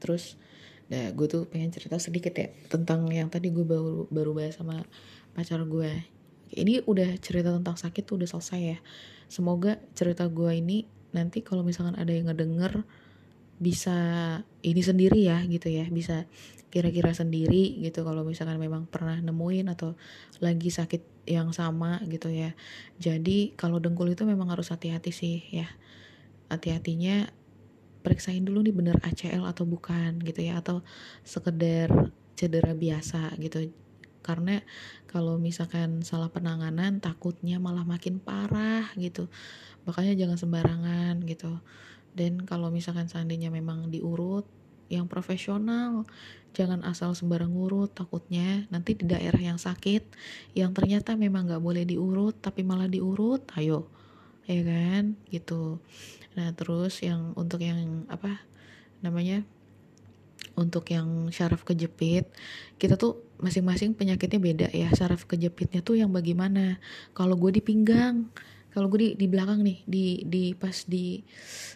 Speaker 1: Terus nah gue tuh pengen cerita sedikit ya tentang yang tadi gue baru baru bahas sama pacar gue. Ini udah cerita tentang sakit tuh udah selesai ya. Semoga cerita gue ini nanti kalau misalkan ada yang ngedenger bisa ini sendiri ya gitu ya. Bisa kira-kira sendiri gitu. Kalau misalkan memang pernah nemuin atau lagi sakit yang sama gitu ya. Jadi kalau dengkul itu memang harus hati-hati sih ya. Hati-hatinya periksain dulu nih bener ACL atau bukan gitu ya. Atau sekedar cedera biasa gitu. Karena kalau misalkan salah penanganan takutnya malah makin parah gitu. Makanya jangan sembarangan gitu dan kalau misalkan seandainya memang diurut yang profesional jangan asal sembarang urut takutnya nanti di daerah yang sakit yang ternyata memang nggak boleh diurut tapi malah diurut ayo. Ya kan? Gitu. Nah terus yang untuk yang apa namanya untuk yang syaraf kejepit kita tuh masing-masing penyakitnya beda ya. Syaraf kejepitnya tuh yang bagaimana? Kalau gue di pinggang kalau gue di di belakang nih di di pas di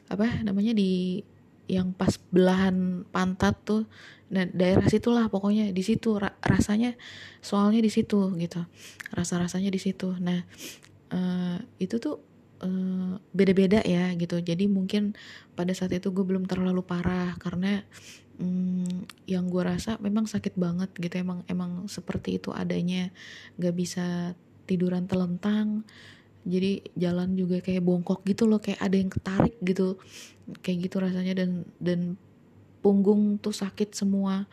Speaker 1: apa namanya di yang pas belahan pantat tuh nah daerah situlah pokoknya di situ ra rasanya soalnya di situ gitu rasa rasanya di situ. Nah uh, itu tuh uh, beda-beda ya gitu. Jadi mungkin pada saat itu gue belum terlalu parah karena um, yang gue rasa memang sakit banget gitu emang emang seperti itu adanya. Gak bisa tiduran telentang jadi jalan juga kayak bongkok gitu loh kayak ada yang ketarik gitu. Kayak gitu rasanya dan dan punggung tuh sakit semua.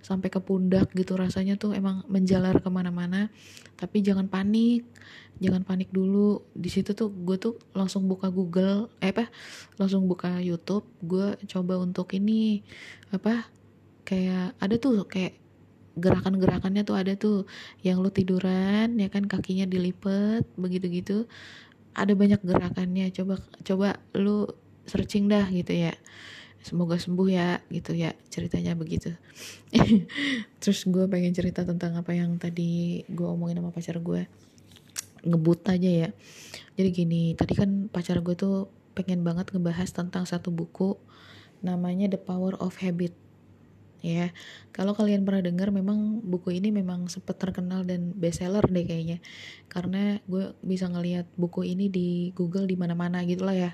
Speaker 1: Sampai ke pundak gitu rasanya tuh emang menjalar ke mana-mana. Tapi jangan panik jangan panik dulu. Di situ tuh gue tuh langsung buka Google eh apa langsung buka YouTube. Gue coba untuk ini apa kayak ada tuh kayak gerakan-gerakannya tuh ada tuh. Yang lu tiduran ya kan kakinya dilipet begitu gitu ada banyak gerakannya. Coba coba lu searching dah gitu ya. Semoga sembuh ya gitu ya ceritanya begitu. Terus gue pengen cerita tentang apa yang tadi gue omongin sama pacar gue ngebut aja ya. Jadi gini tadi kan pacar gue tuh pengen banget ngebahas tentang satu buku namanya The Power of Habit ya. Kalau kalian pernah dengar memang buku ini memang sempat terkenal dan bestseller deh kayaknya. Karena gue bisa ngelihat buku ini di Google di mana-mana gitulah ya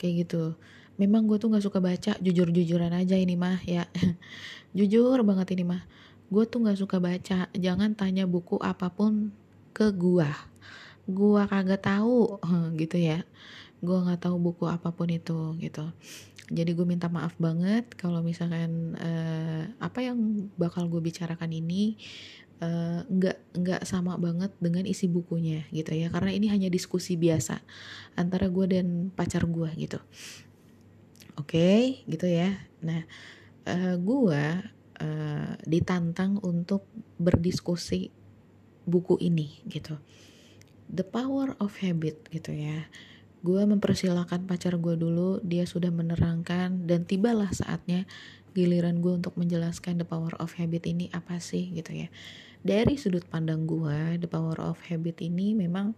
Speaker 1: kayak gitu. Memang gue tuh nggak suka baca jujur-jujuran aja ini mah ya. Jujur banget ini mah. Gue tuh nggak suka baca jangan tanya buku apa pun ke gue gue kagak tahu gitu ya. Gue nggak tahu buku apa pun itu gitu jadi gue minta maaf banget kalau misalkan uh, apa yang bakal gue bicarakan ini uh, nggak nggak sama banget dengan isi bukunya gitu ya. Karena ini hanya diskusi biasa antara gue dan pacar gue gitu. Oke okay, gitu ya. Nah uh, gue uh, ditantang untuk berdiskusi buku ini gitu. The power of habit gitu ya Gue mempersilahkan pacar gue dulu, dia sudah menerangkan dan tibalah saatnya giliran gue untuk menjelaskan the power of habit ini apa sih gitu ya. Dari sudut pandang gue, the power of habit ini memang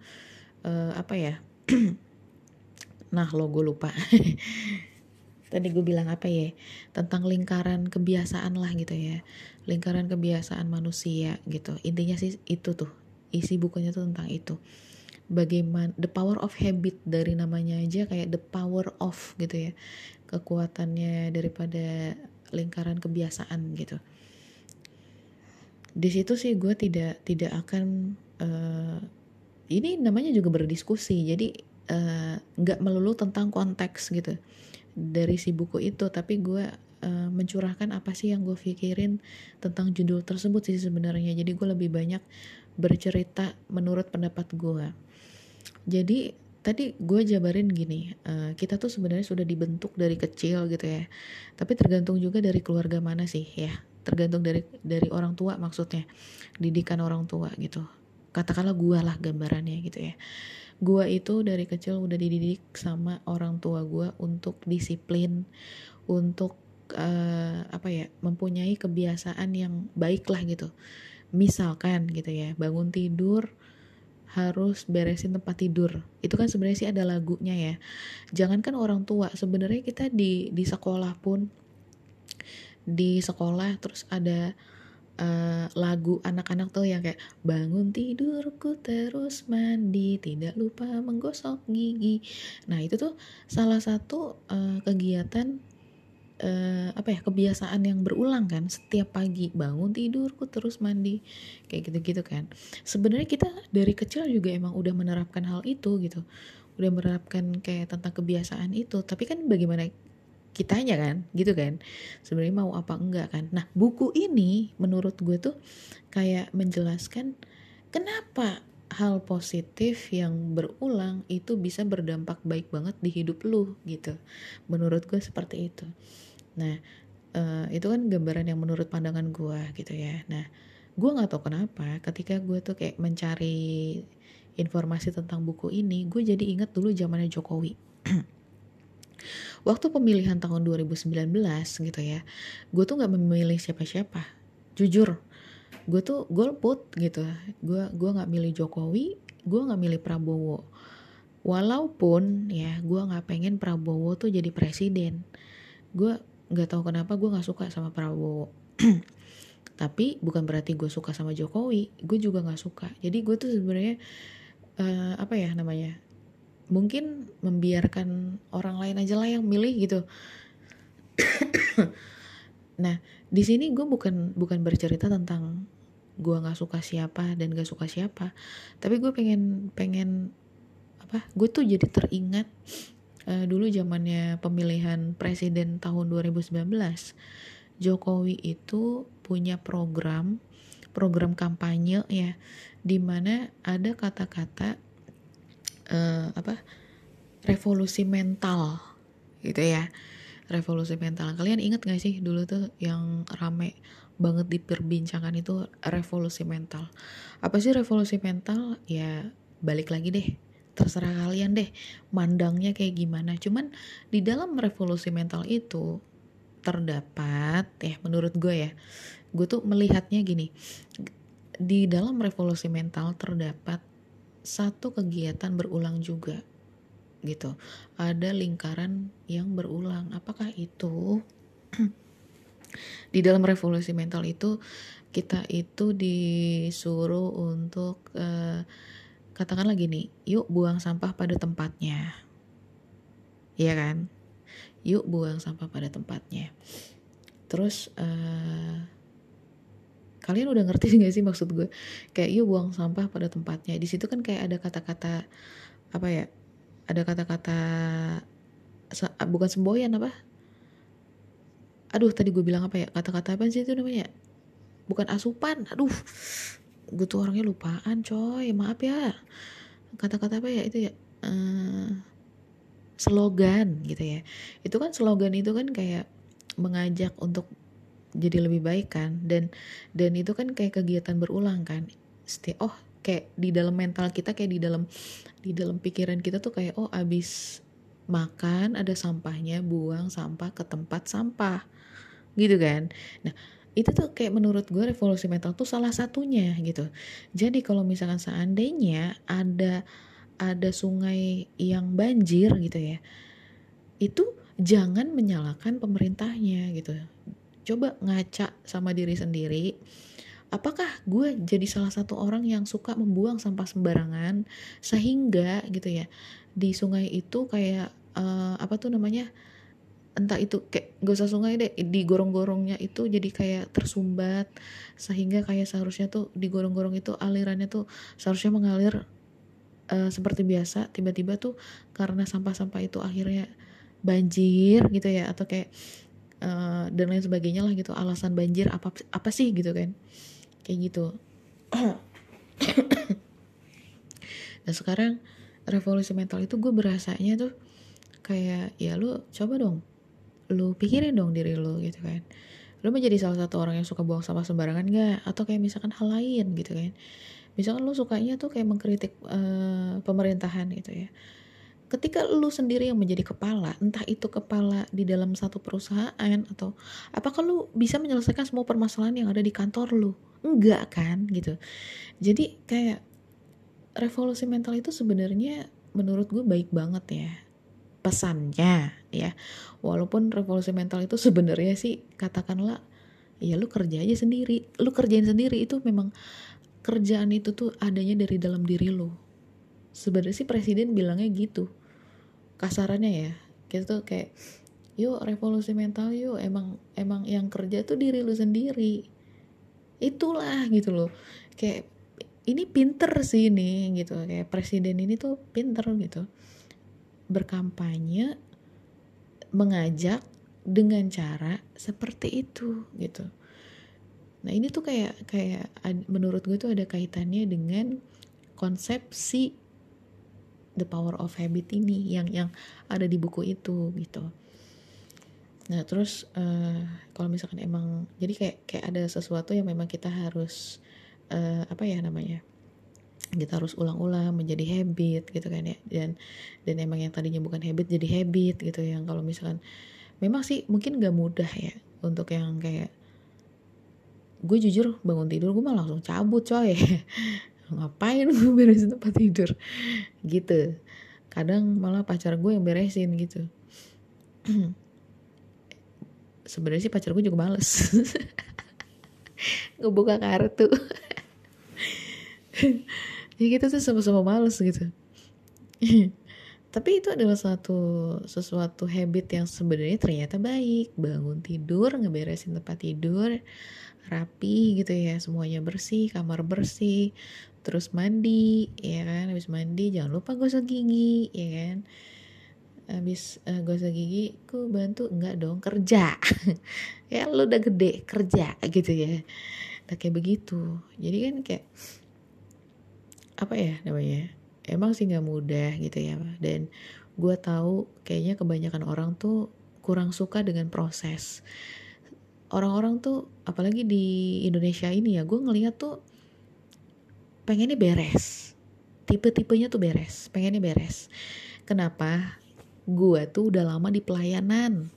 Speaker 1: uh, apa ya? nah lo gue lupa. Tadi gue bilang apa ya? Tentang lingkaran kebiasaan lah gitu ya. Lingkaran kebiasaan manusia gitu. Intinya sih itu tuh. Isi bukunya tuh tentang itu bagaimana the power of habit dari namanya aja kayak the power of gitu ya. Kekuatannya daripada lingkaran kebiasaan gitu. Di situ sih gue tidak tidak akan uh, ini namanya juga berdiskusi. Jadi eh, nggak uh, melulu tentang konteks gitu dari si buku itu. Tapi gue uh, mencurahkan apa sih yang gue pikirin tentang judul tersebut sih sebenarnya. Jadi gue lebih banyak bercerita menurut pendapat gue jadi tadi gue jabarin gini uh, kita tuh sebenarnya sudah dibentuk dari kecil gitu ya. Tapi tergantung juga dari keluarga mana sih ya. Tergantung dari dari orang tua maksudnya. Didikan orang tua gitu. Katakanlah gue lah gambarannya gitu ya. Gue itu dari kecil udah dididik sama orang tua gue untuk disiplin untuk uh, apa ya mempunyai kebiasaan yang baik lah gitu. Misalkan gitu ya bangun tidur harus beresin tempat tidur. Itu kan sebenarnya sih ada lagunya ya. Jangankan orang tua sebenarnya kita di di sekolah pun di sekolah terus ada uh, lagu anak-anak tuh yang kayak bangun tidurku terus mandi tidak lupa menggosok gigi. Nah itu tuh salah satu uh, kegiatan uh, apa ya kebiasaan yang berulang kan. Setiap pagi bangun tidurku terus mandi. Kayak gitu-gitu kan. Sebenarnya kita dari kecil juga emang udah menerapkan hal itu gitu. Udah menerapkan kayak tentang kebiasaan itu. Tapi kan bagaimana kitanya kan gitu kan. Sebenarnya mau apa enggak kan. Nah buku ini menurut gue tuh kayak menjelaskan kenapa hal positif yang berulang itu bisa berdampak baik banget di hidup lu gitu. Menurut gue seperti itu Nah, uh, itu kan gambaran yang menurut pandangan gue gitu ya. Nah, gue nggak tahu kenapa ketika gue tuh kayak mencari informasi tentang buku ini, gue jadi inget dulu zamannya Jokowi. Waktu pemilihan tahun 2019 gitu ya, gue tuh nggak memilih siapa-siapa. Jujur, gue tuh golput gitu. Gue gue nggak milih Jokowi, gue nggak milih Prabowo. Walaupun ya gue nggak pengen Prabowo tuh jadi presiden, gue nggak tahu kenapa gue nggak suka sama Prabowo. Tapi bukan berarti gue suka sama Jokowi gue juga nggak suka. Jadi gue tuh sebenarnya uh, apa ya namanya mungkin membiarkan orang lain aja lah yang milih gitu. Nah di sini gue bukan bukan bercerita tentang gue nggak suka siapa dan gak suka siapa. Tapi gue pengen pengen apa gue tuh jadi teringat uh, dulu zamannya pemilihan presiden tahun 2019 Jokowi itu punya program program kampanye ya di mana ada kata-kata uh, apa revolusi mental gitu ya. Revolusi mental. Kalian inget gak sih dulu tuh yang rame banget diperbincangan itu revolusi mental? Apa sih revolusi mental? Ya balik lagi deh terserah kalian deh mandangnya kayak gimana. Cuman di dalam revolusi mental itu terdapat ya menurut gue ya gue tuh melihatnya gini di dalam revolusi mental terdapat satu kegiatan berulang juga gitu. Ada lingkaran yang berulang. Apakah itu? Di dalam revolusi mental itu kita itu disuruh untuk uh, katakanlah gini, yuk buang sampah pada tempatnya. Iya kan? Yuk buang sampah pada tempatnya. Terus uh, kalian udah ngerti gak sih maksud gue? Kayak yuk buang sampah pada tempatnya. Di situ kan kayak ada kata-kata apa ya? Ada kata-kata bukan semboyan apa? Aduh tadi gue bilang apa ya? Kata-kata apa sih itu namanya? Bukan asupan. Aduh gue tuh orangnya lupaan coy. Maaf ya. Kata-kata apa ya? Itu ya uh, slogan gitu ya. Itu kan slogan itu kan kayak mengajak untuk jadi lebih baik kan. Dan dan itu kan kayak kegiatan berulang kan. Seti oh kayak di dalam mental kita kayak di dalam di dalam pikiran kita tuh kayak oh abis makan ada sampahnya buang sampah ke tempat sampah. Gitu kan? Nah itu tuh kayak menurut gue revolusi mental tuh salah satunya gitu. Jadi kalau misalkan seandainya ada ada sungai yang banjir gitu ya itu jangan menyalahkan pemerintahnya gitu. Coba ngaca sama diri sendiri apakah gue jadi salah satu orang yang suka membuang sampah sembarangan sehingga gitu ya di sungai itu kayak uh, apa tuh namanya entah itu kayak gak usah sungai deh di gorong-gorongnya itu jadi kayak tersumbat sehingga kayak seharusnya tuh di gorong-gorong itu alirannya tuh seharusnya mengalir uh, seperti biasa tiba-tiba tuh karena sampah-sampah itu akhirnya banjir gitu ya atau kayak uh, dan lain sebagainya lah gitu alasan banjir apa apa sih gitu kan kayak gitu. Nah sekarang revolusi mental itu gue berasanya tuh kayak ya lu coba dong lu pikirin dong diri lu gitu kan. Lu menjadi salah satu orang yang suka buang sampah sembarangan gak atau kayak misalkan hal lain gitu kan. Misalkan lu sukanya tuh kayak mengkritik uh, pemerintahan gitu ya. Ketika lu sendiri yang menjadi kepala entah itu kepala di dalam satu perusahaan atau apakah lu bisa menyelesaikan semua permasalahan yang ada di kantor lu? Enggak kan gitu. Jadi kayak revolusi mental itu sebenarnya menurut gue baik banget ya pesannya ya. Walaupun revolusi mental itu sebenarnya sih katakanlah ya lu kerja aja sendiri. Lu kerjain sendiri itu memang kerjaan itu tuh adanya dari dalam diri lu. Sebenarnya sih presiden bilangnya gitu. Kasarannya ya kita tuh kayak yuk revolusi mental yuk. Emang emang yang kerja tuh diri lu sendiri. Itulah gitu loh. Kayak ini pinter sih ini gitu. Kayak presiden ini tuh pinter gitu. Berkampanye mengajak dengan cara seperti itu gitu. Nah ini tuh kayak kayak menurut gue tuh ada kaitannya dengan konsepsi the power of habit ini yang yang ada di buku itu gitu. Nah terus uh, kalau misalkan emang jadi kayak kayak ada sesuatu yang memang kita harus uh, apa ya namanya kita harus ulang-ulang menjadi habit gitu kan ya. Dan dan emang yang tadinya bukan habit jadi habit gitu. Yang kalau misalkan memang sih mungkin gak mudah ya untuk yang kayak gue jujur bangun tidur gue malah langsung cabut coy. Ngapain gue beresin tempat tidur? Gitu. Kadang malah pacar gue yang beresin gitu. Sebenarnya sih pacar gue juga males. Ngebuka kartu ya gitu tuh sama-sama males gitu. Tapi itu adalah satu sesuatu habit yang sebenarnya ternyata baik. Bangun tidur ngeberesin tempat tidur rapi gitu ya. Semuanya bersih kamar bersih terus mandi ya kan? Habis mandi jangan lupa gosok gigi ya kan? Habis uh, gosok gigi ku bantu enggak dong kerja. Ya lu udah gede kerja gitu ya. Nah, kayak begitu. Jadi kan kayak apa ya namanya emang sih nggak mudah gitu ya dan gue tahu kayaknya kebanyakan orang tuh kurang suka dengan proses. Orang-orang tuh apalagi di Indonesia ini ya gue ngeliat tuh pengennya beres. Tipe-tipenya tuh beres pengennya beres. Kenapa? Gue tuh udah lama di pelayanan.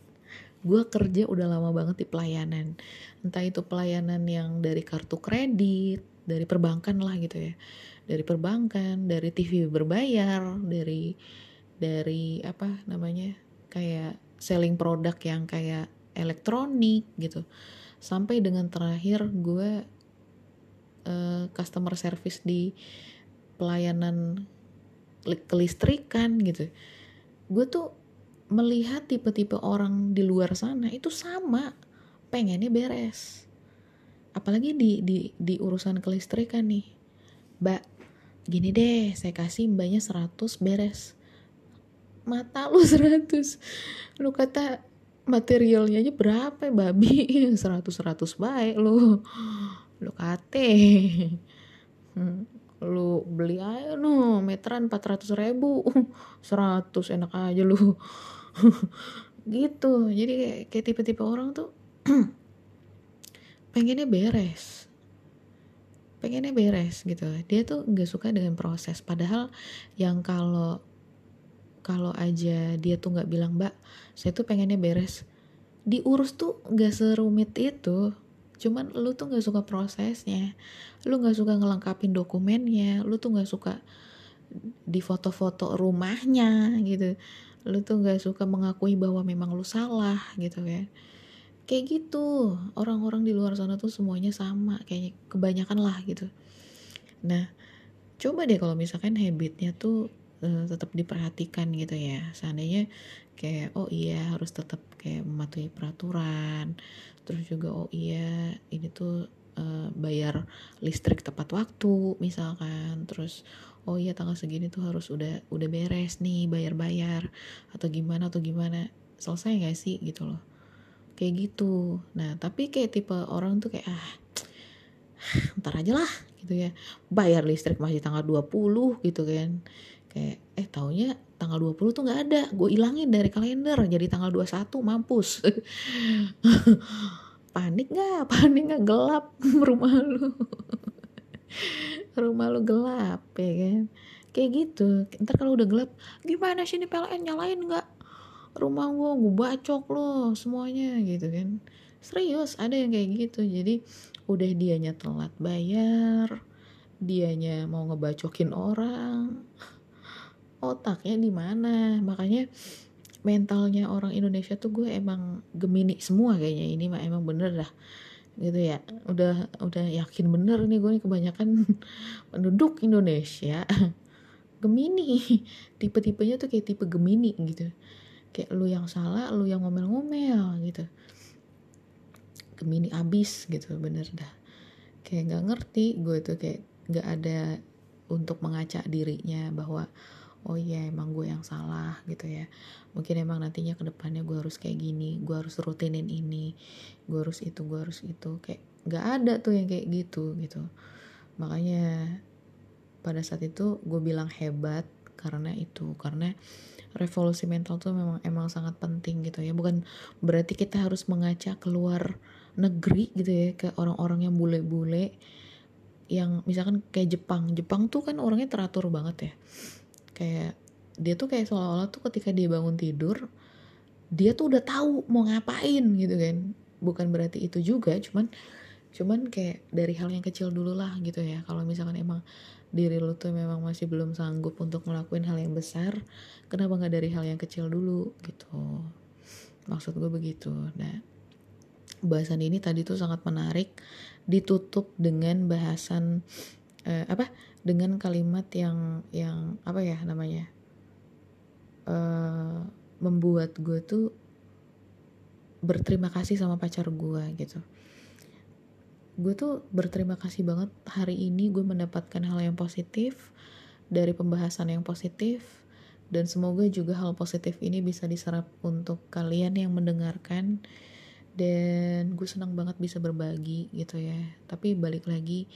Speaker 1: Gue kerja udah lama banget di pelayanan. Entah itu pelayanan yang dari kartu kredit dari perbankan lah gitu ya dari perbankan dari TV berbayar dari dari apa namanya kayak selling produk yang kayak elektronik gitu. Sampai dengan terakhir gue uh, customer service di pelayanan kelistrikan gitu. Gue tuh melihat tipe-tipe orang di luar sana itu sama pengennya beres. Apalagi di di di urusan kelistrikan nih. Mbak gini deh saya kasih mbaknya 100 beres. Mata lu 100 lu kata materialnya aja berapa ya babi? 100 100 baik lu. Lu kate. Lu beli aja no. Meteran 400 ribu. 100 enak aja lu. Gitu. Jadi kayak tipe-tipe orang tuh pengennya beres pengennya beres gitu. Dia tuh nggak suka dengan proses. Padahal yang kalau kalau aja dia tuh nggak bilang mbak saya tuh pengennya beres. Diurus tuh nggak serumit itu. Cuman lu tuh nggak suka prosesnya. Lu nggak suka ngelengkapin dokumennya. Lu tuh nggak suka di foto-foto rumahnya gitu. Lu tuh nggak suka mengakui bahwa memang lu salah gitu ya kayak gitu. Orang-orang di luar sana tuh semuanya sama kayaknya kebanyakan lah gitu. Nah coba deh kalau misalkan habitnya tuh uh, tetap diperhatikan gitu ya. Seandainya kayak oh iya harus tetap kayak mematuhi peraturan. Terus juga oh iya ini tuh uh, bayar listrik tepat waktu misalkan. Terus oh iya tanggal segini tuh harus udah udah beres nih bayar-bayar. Atau gimana atau gimana. Selesai gak sih gitu loh kayak gitu. Nah tapi kayak tipe orang tuh kayak ah ntar aja lah gitu ya. Bayar listrik masih tanggal 20 gitu kan. Kayak eh taunya tanggal 20 tuh nggak ada. Gue ilangin dari kalender jadi tanggal 21 mampus. Panik nggak? Panik nggak? Gelap rumah lu. Rumah lu gelap ya kan? Kayak gitu. Ntar kalau udah gelap gimana sih ini PLN nyalain nggak rumah gue gue bacok lo semuanya gitu kan. Serius ada yang kayak gitu. Jadi udah dianya telat bayar dianya mau ngebacokin orang otaknya di mana? Makanya mentalnya orang Indonesia tuh gue emang gemini semua kayaknya. Ini mah emang bener dah gitu ya. Udah udah yakin bener nih gue nih kebanyakan penduduk Indonesia. Gemini. Tipe-tipenya tuh kayak tipe Gemini gitu kayak lu yang salah lu yang ngomel-ngomel gitu. Gemini abis gitu bener dah. Kayak nggak ngerti gue tuh kayak nggak ada untuk mengacak dirinya bahwa oh iya emang gue yang salah gitu ya. Mungkin emang nantinya ke depannya gue harus kayak gini gue harus rutinin ini gue harus itu gue harus itu. Kayak nggak ada tuh yang kayak gitu gitu. Makanya pada saat itu gue bilang hebat karena itu karena revolusi mental tuh memang emang sangat penting gitu ya. Bukan berarti kita harus mengacak keluar negeri gitu ya ke orang-orang yang bule-bule yang misalkan kayak Jepang. Jepang tuh kan orangnya teratur banget ya. Kayak dia tuh kayak seolah-olah tuh ketika dia bangun tidur dia tuh udah tahu mau ngapain gitu kan. Bukan berarti itu juga cuman cuman kayak dari hal yang kecil dulu lah gitu ya. Kalau misalkan emang diri lu tuh memang masih belum sanggup untuk ngelakuin hal yang besar kenapa nggak dari hal yang kecil dulu gitu. Maksud gue begitu. Nah bahasan ini tadi tuh sangat menarik ditutup dengan bahasan eh, apa? Dengan kalimat yang yang apa ya namanya eh, membuat gue tuh berterima kasih sama pacar gue gitu gue tuh berterima kasih banget hari ini gue mendapatkan hal yang positif dari pembahasan yang positif dan semoga juga hal positif ini bisa diserap untuk kalian yang mendengarkan dan gue senang banget bisa berbagi gitu ya. Tapi balik lagi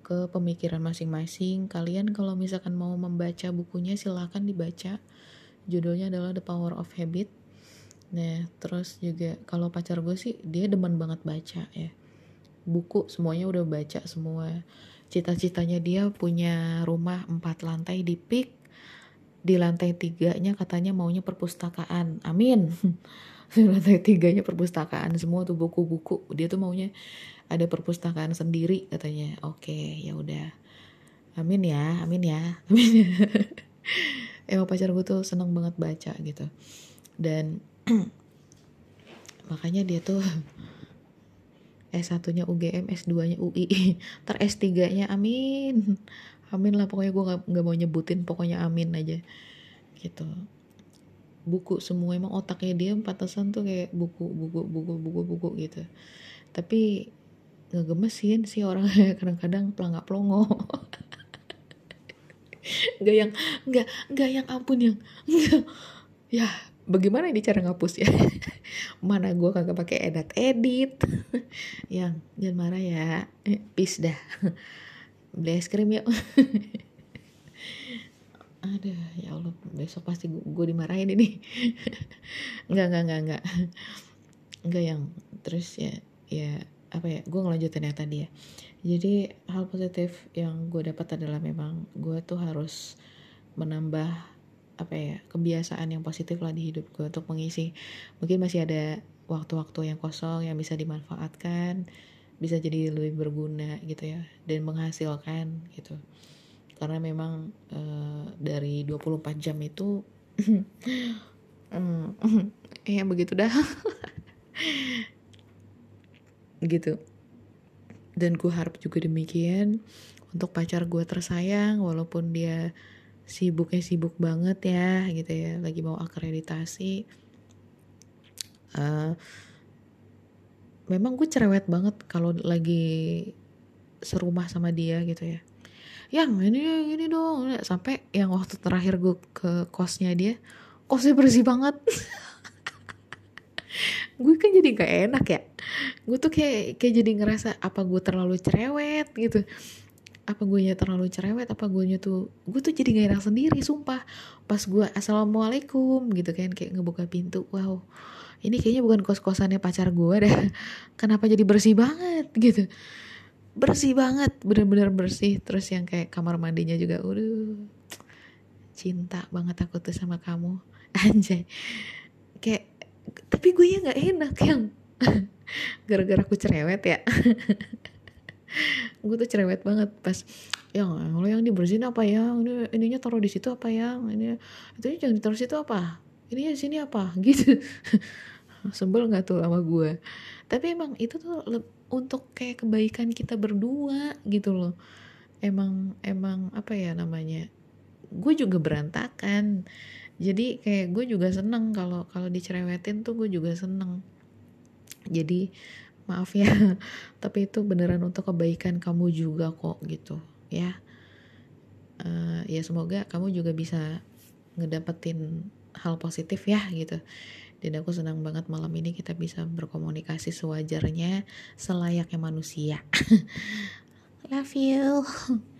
Speaker 1: ke pemikiran masing-masing. Kalian kalau misalkan mau membaca bukunya silahkan dibaca. Judulnya adalah The Power of Habit. Nah terus juga kalau pacar gue sih dia demen banget baca ya buku semuanya udah baca semua. Cita-citanya dia punya rumah empat lantai di Pik di lantai tiganya katanya maunya perpustakaan. Amin. Lantai tiganya perpustakaan. Semua tuh buku-buku. Dia tuh maunya ada perpustakaan sendiri katanya. Oke ya udah. Amin ya amin ya amin ya. Emang pacar gue tuh seneng banget baca gitu. Dan makanya dia tuh S1 nya UGM S2 nya UI ter S3 nya amin. Amin lah pokoknya gue gak, gak mau nyebutin pokoknya amin aja. Gitu. Buku semua emang otaknya dia pantasan tuh kayak buku buku buku buku buku gitu. Tapi ngegemesin sih orangnya kadang-kadang pelangak pelongo. Nggak yang nggak nggak yang ampun yang nggak ya bagaimana ini cara ngapus ya? Mana gue kagak pakai edit edit. Yang jangan marah ya. Eh, peace dah. Beli es krim yuk. Ada ya Allah besok pasti gue dimarahin ini. Nggak nggak nggak nggak. Nggak yang terus ya ya apa ya gue ngelanjutin yang tadi ya. Jadi hal positif yang gue dapat adalah memang gue tuh harus menambah apa ya kebiasaan yang positif lah di hidup gue untuk mengisi. Mungkin masih ada waktu-waktu yang kosong yang bisa dimanfaatkan bisa jadi lebih berguna gitu ya dan menghasilkan gitu. Karena memang e, dari 24 jam itu ya begitu dah. Gitu. Dan gue harap juga demikian. Untuk pacar gue tersayang walaupun dia sibuknya sibuk banget ya gitu ya. Lagi mau akreditasi. Uh, memang gue cerewet banget kalau lagi serumah sama dia gitu ya. Yang ini ini dong. Sampai yang waktu terakhir gue ke kosnya dia kosnya bersih banget. Gue kan jadi gak enak ya. Gue tuh kayak kayak jadi ngerasa apa gue terlalu cerewet gitu apa gue nya terlalu cerewet apa gue nya tuh gue tuh jadi gak enak sendiri sumpah. Pas gue assalamualaikum gitu kan kayak ngebuka pintu wow ini kayaknya bukan kos kosannya pacar gue deh. Kenapa jadi bersih banget? Gitu. Bersih banget bener-bener bersih. Terus yang kayak kamar mandinya juga udah cinta banget aku tuh sama kamu. Anjay. Kayak tapi gue ya nggak enak yang gara-gara aku cerewet ya gue tuh cerewet banget pas yang lo yang dibersihin apa ya? Ini ininya taruh di situ apa ya? Ini itu jangan ditaruh situ apa? Ini di sini apa? Gitu. Sebel nggak tuh sama gue tapi emang itu tuh untuk kayak kebaikan kita berdua gitu loh. Emang emang apa ya namanya gue juga berantakan. Jadi kayak gue juga seneng kalau kalau dicerewetin tuh gue juga seneng. Jadi maaf ya. Tapi itu beneran untuk kebaikan kamu juga kok gitu. Ya. Uh, ya semoga kamu juga bisa ngedapetin hal positif ya gitu. Dan aku senang banget malam ini kita bisa berkomunikasi sewajarnya selayaknya manusia. Love you